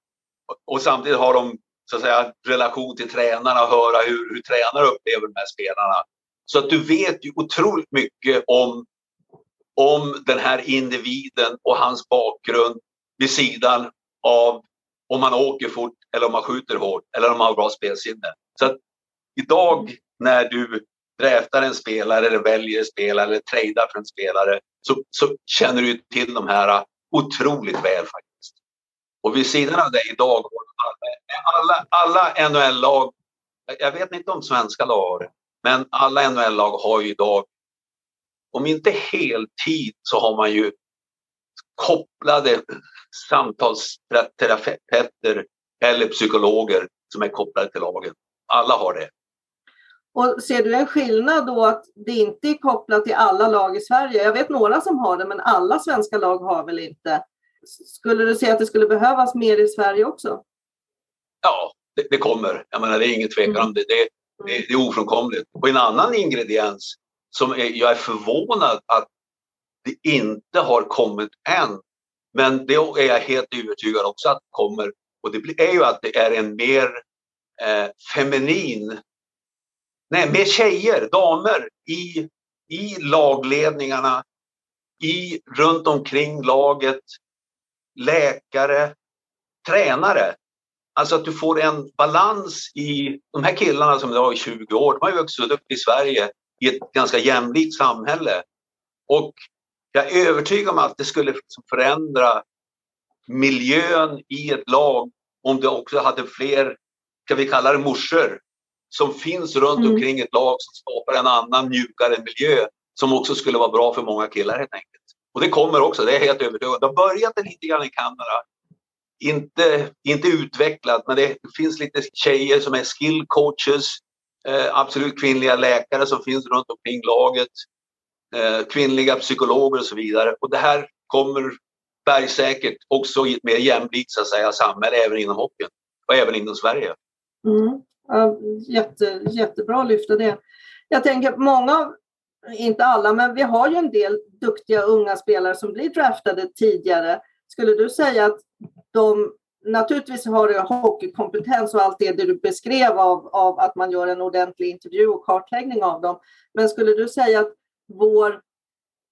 Och samtidigt har de så att säga, relation till tränarna och höra hur, hur tränare upplever de här spelarna. Så att du vet ju otroligt mycket om, om den här individen och hans bakgrund vid sidan av om man åker fort eller om man skjuter hårt eller om man har bra spelsinne. Så att idag när du draftar en spelare eller väljer en spelare eller tradar för en spelare så, så känner du till de här otroligt väl faktiskt. Och vid sidan av det idag alla, alla NHL-lag, jag vet inte om svenska lag har det, men alla NHL-lag har ju idag, om inte heltid så har man ju kopplade samtalsterapeuter eller psykologer som är kopplade till lagen. Alla har det. Och ser du en skillnad då att det inte är kopplat till alla lag i Sverige? Jag vet några som har det, men alla svenska lag har väl inte? Skulle du säga att det skulle behövas mer i Sverige också? Ja, det, det kommer. Jag menar, det är ingen tvekan mm. om det. det. Det, det är ofrånkomligt. Och en annan ingrediens som är, jag är förvånad att det inte har kommit än. Men det är jag helt övertygad också att det kommer. Och det är ju att det är en mer eh, feminin, nej, med tjejer, damer i, i lagledningarna, i, runt omkring laget, läkare, tränare. Alltså att du får en balans i de här killarna som idag är 20 år. De har ju vuxit upp i Sverige i ett ganska jämlikt samhälle. Och jag är övertygad om att det skulle liksom förändra miljön i ett lag om det också hade fler, ska vi kalla det morsor, som finns runt mm. omkring ett lag som skapar en annan mjukare miljö som också skulle vara bra för många killar helt enkelt. Och det kommer också, det är jag helt övertygad. Det har börjat lite grann i Kanada inte, inte utvecklat, men det finns lite tjejer som är skill coaches, eh, absolut kvinnliga läkare som finns runt omkring laget, eh, kvinnliga psykologer och så vidare. Och det här kommer bergsäkert också i ett mer jämlikt så att säga, samhälle även inom hockeyn och även inom Sverige. Mm. Ja, jätte, jättebra att lyfta det. Jag tänker många, av, inte alla, men vi har ju en del duktiga unga spelare som blir draftade tidigare. Skulle du säga att de naturligtvis har du hockeykompetens och allt det du beskrev av, av att man gör en ordentlig intervju och kartläggning av dem. Men skulle du säga att vår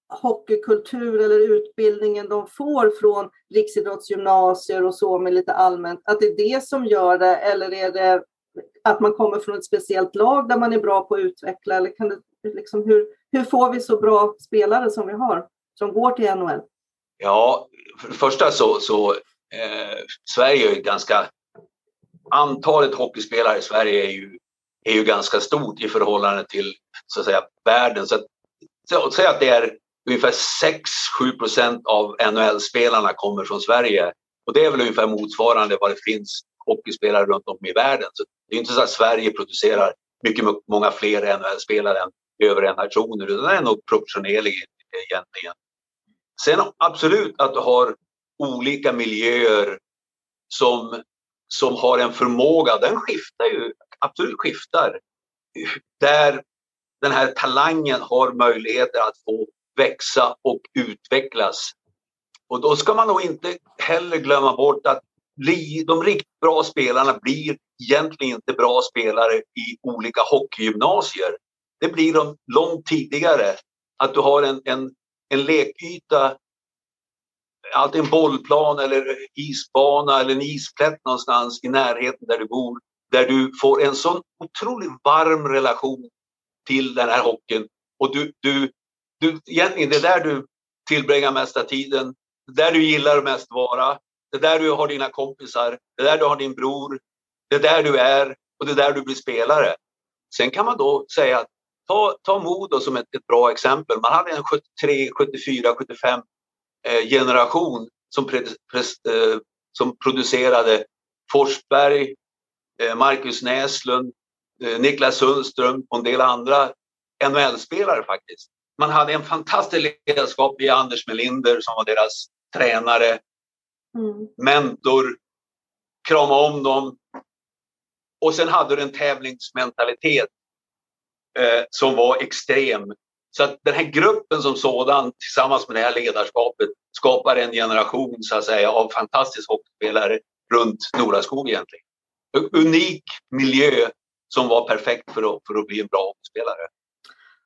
hockeykultur eller utbildningen de får från riksidrottsgymnasier och så med lite allmänt, att det är det som gör det eller är det att man kommer från ett speciellt lag där man är bra på att utveckla eller kan det, liksom, hur, hur får vi så bra spelare som vi har som går till NHL? Ja, för det första så, så eh, Sverige är ju ganska... Antalet hockeyspelare i Sverige är ju, är ju ganska stort i förhållande till så att säga, världen. Så, att, säg att det är ungefär 6-7 procent av NHL-spelarna kommer från Sverige. Och det är väl ungefär motsvarande vad det finns hockeyspelare runt om i världen. Så det är inte så att Sverige producerar mycket, många fler NHL-spelare än äh, övriga nationer, utan det är nog proportionerligt egentligen. Sen absolut att du har olika miljöer som, som har en förmåga, den skiftar ju, absolut skiftar. Där den här talangen har möjligheter att få växa och utvecklas. Och då ska man nog inte heller glömma bort att de riktigt bra spelarna blir egentligen inte bra spelare i olika hockeygymnasier. Det blir de långt tidigare. Att du har en, en, en lekyta, alltid en bollplan eller isbana eller en isplätt någonstans i närheten där du bor. Där du får en sån otroligt varm relation till den här hockeyn. Och du, du, du, egentligen det är där du tillbringar mesta tiden. Det är där du gillar mest vara. Det är där du har dina kompisar. Det är där du har din bror. Det är där du är och det är där du blir spelare. Sen kan man då säga att ta, ta Modo som ett, ett bra exempel. Man hade en 73, 74, 75 eh, generation som, pre, pre, eh, som producerade Forsberg, eh, Marcus Näslund, eh, Niklas Sundström och en del andra NHL-spelare faktiskt. Man hade en fantastisk ledarskap i Anders Melinder som var deras tränare, mm. mentor, krama om dem. Och sen hade du en tävlingsmentalitet eh, som var extrem. Så att den här gruppen som sådan tillsammans med det här ledarskapet skapar en generation så att säga av fantastiska hockeyspelare runt Noraskog egentligen. Unik miljö som var perfekt för att, för att bli en bra hockeyspelare.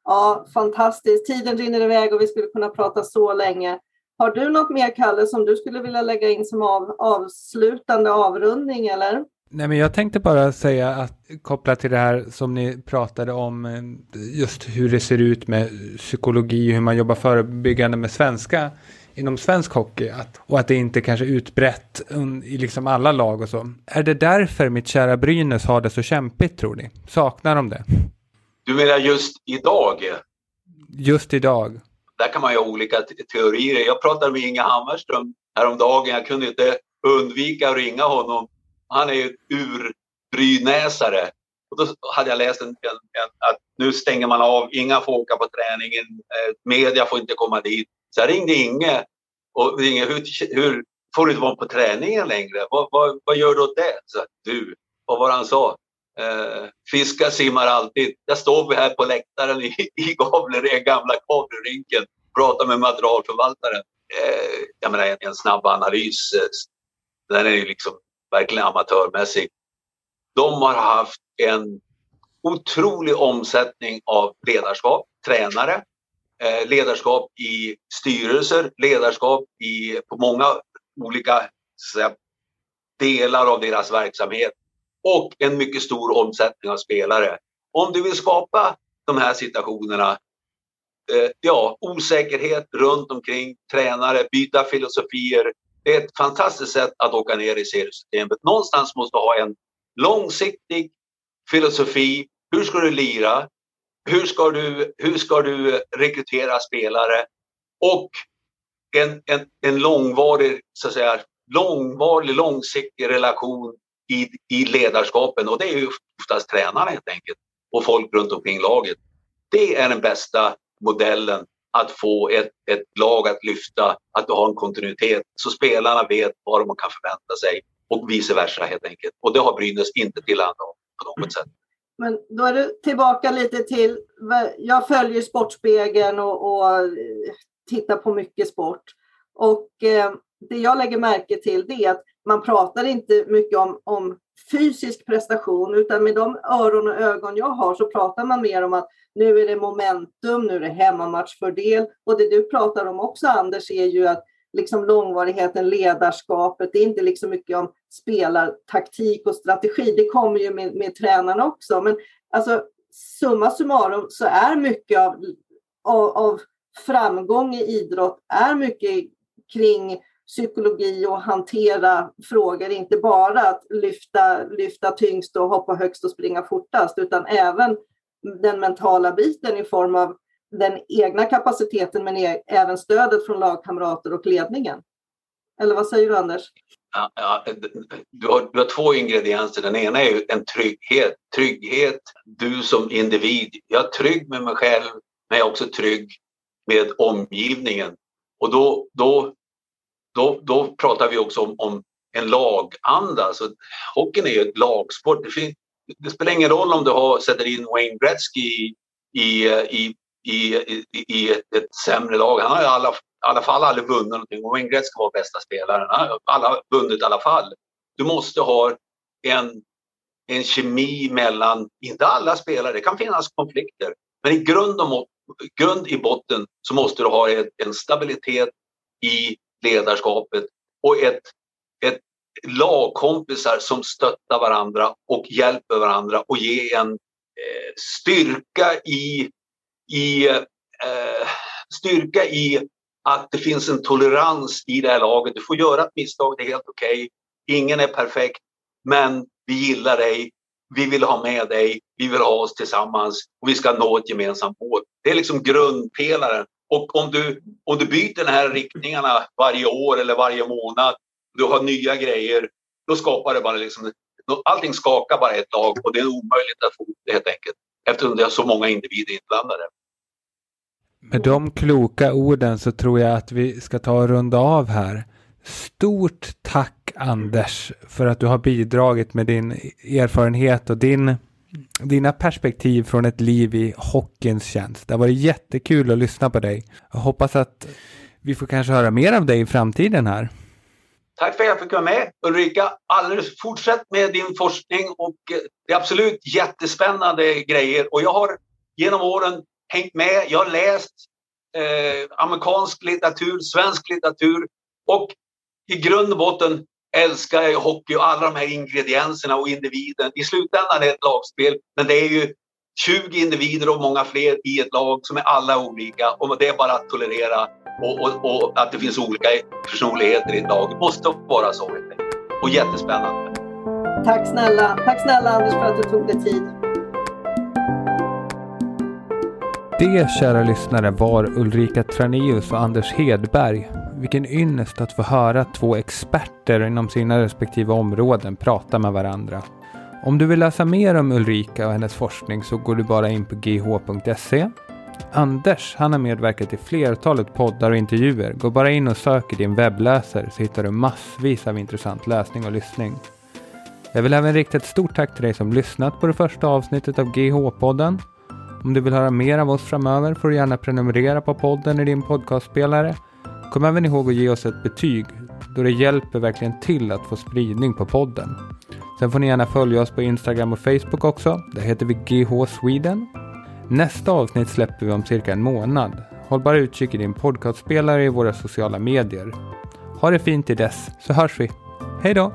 Ja, fantastiskt. Tiden rinner iväg och vi skulle kunna prata så länge. Har du något mer, Kalle, som du skulle vilja lägga in som av, avslutande avrundning, eller? Nej, men jag tänkte bara säga att kopplat till det här som ni pratade om, eh, just hur det ser ut med psykologi, hur man jobbar förebyggande med svenska inom svensk hockey att, och att det inte kanske är utbrett i liksom alla lag och så. Är det därför mitt kära Brynäs har det så kämpigt tror ni? Saknar de det? Du menar just idag? Just idag. Där kan man ju ha olika teorier. Jag pratade med Inge Hammarström häromdagen. Jag kunde inte undvika att ringa honom. Han är ju urbrynäsare. Och då hade jag läst en, en, en, att nu stänger man av, inga får åka på träningen, eh, media får inte komma dit. Så jag ringde Inge och ringde, hur, hur får du inte vara på träningen längre? Vad, vad, vad gör du åt det? Så, du, vad var det han sa? Eh, fiskar simmar alltid. Där står vi här på läktaren i, i Gavle, gamla Gavlerinken, pratar med materialförvaltaren. Eh, jag menar en, en snabb analys, eh, den är ju liksom verkligen amatörmässig. De har haft en otrolig omsättning av ledarskap, tränare, eh, ledarskap i styrelser, ledarskap i, på många olika säga, delar av deras verksamhet och en mycket stor omsättning av spelare. Om du vill skapa de här situationerna, eh, ja, osäkerhet runt omkring, tränare, byta filosofier. Det är ett fantastiskt sätt att åka ner i seriesystemet. Någonstans måste du ha en långsiktig filosofi. Hur ska du lira? Hur ska du, hur ska du rekrytera spelare? Och en, en, en långvarig, så att säga, långvarig, långsiktig relation i, i ledarskapen och det är ju oftast tränarna helt enkelt och folk runt omkring laget. Det är den bästa modellen att få ett, ett lag att lyfta, att du har en kontinuitet så spelarna vet vad de kan förvänta sig och vice versa helt enkelt. Och det har Brynäs inte tillhandahållit på något sätt. Men då är det tillbaka lite till, jag följer Sportspegeln och, och tittar på mycket sport. Och eh, det jag lägger märke till det är att man pratar inte mycket om, om fysisk prestation utan med de öron och ögon jag har så pratar man mer om att nu är det momentum, nu är det hemmamatchfördel och det du pratar om också Anders är ju att liksom långvarigheten, ledarskapet, det är inte liksom mycket om spelartaktik och strategi, det kommer ju med, med tränarna också. Men alltså summa summarum så är mycket av, av, av framgång i idrott är mycket kring psykologi och hantera frågor, inte bara att lyfta, lyfta tyngst och hoppa högst och springa fortast, utan även den mentala biten i form av den egna kapaciteten men e- även stödet från lagkamrater och ledningen. Eller vad säger du Anders? Ja, ja, du, har, du har två ingredienser. Den ena är ju en trygghet. Trygghet, du som individ. Jag är trygg med mig själv men jag är också trygg med omgivningen. Och då, då då, då pratar vi också om, om en laganda. Alltså, hockeyn är ju ett lagsport. Det, finns, det, spelar ingen roll om du har, sätter in Wayne Gretzky i, i, i i, i, i ett, ett, sämre lag. Han har i alla, alla fall aldrig vunnit någonting. Och Wayne Gretzky var bästa spelaren. Han har alla vunnit i alla fall. Du måste ha en, en kemi mellan, inte alla spelare, det kan finnas konflikter. Men i grund, och, grund i botten så måste du ha en stabilitet i ledarskapet och ett, ett lagkompisar som stöttar varandra och hjälper varandra och ger en eh, styrka i, i eh, styrka i att det finns en tolerans i det här laget. Du får göra ett misstag, det är helt okej. Okay. Ingen är perfekt, men vi gillar dig. Vi vill ha med dig. Vi vill ha oss tillsammans och vi ska nå ett gemensamt mål. Det är liksom grundpelaren. Och om du, om du byter de här riktningarna varje år eller varje månad, du har nya grejer, då skapar det bara liksom, allting skakar bara ett tag och det är omöjligt att få det helt enkelt eftersom det är så många individer inblandade. Med de kloka orden så tror jag att vi ska ta och runda av här. Stort tack Anders för att du har bidragit med din erfarenhet och din, dina perspektiv från ett liv i hockeyns tjänst. Det har varit jättekul att lyssna på dig. Jag hoppas att vi får kanske höra mer av dig i framtiden här. Tack för att jag fick vara med. Ulrika, alldeles, fortsätt med din forskning och eh, det är absolut jättespännande grejer. Och jag har genom åren hängt med. Jag har läst eh, amerikansk litteratur, svensk litteratur och i grund och botten älskar jag hockey och alla de här ingredienserna och individen. I slutändan är det ett lagspel, men det är ju 20 individer och många fler i ett lag som är alla olika och det är bara att tolerera och, och, och att det finns olika personligheter i ett lag. Det måste vara så helt enkelt. Och jättespännande. Tack snälla. Tack snälla Anders för att du tog dig tid. Det, kära lyssnare, var Ulrika Traneus och Anders Hedberg. Vilken ynnest att få höra två experter inom sina respektive områden prata med varandra. Om du vill läsa mer om Ulrika och hennes forskning så går du bara in på gh.se. Anders, han har medverkat i flertalet poddar och intervjuer. Gå bara in och sök i din webbläsare så hittar du massvis av intressant läsning och lyssning. Jag vill även rikta ett stort tack till dig som lyssnat på det första avsnittet av GH-podden. Om du vill höra mer av oss framöver får du gärna prenumerera på podden i din podcastspelare. Kom även ihåg att ge oss ett betyg då det hjälper verkligen till att få spridning på podden. Sen får ni gärna följa oss på Instagram och Facebook också. Där heter vi GH Sweden. Nästa avsnitt släpper vi om cirka en månad. Håll bara utkik i din podcastspelare i våra sociala medier. Ha det fint till dess, så hörs vi. Hej då!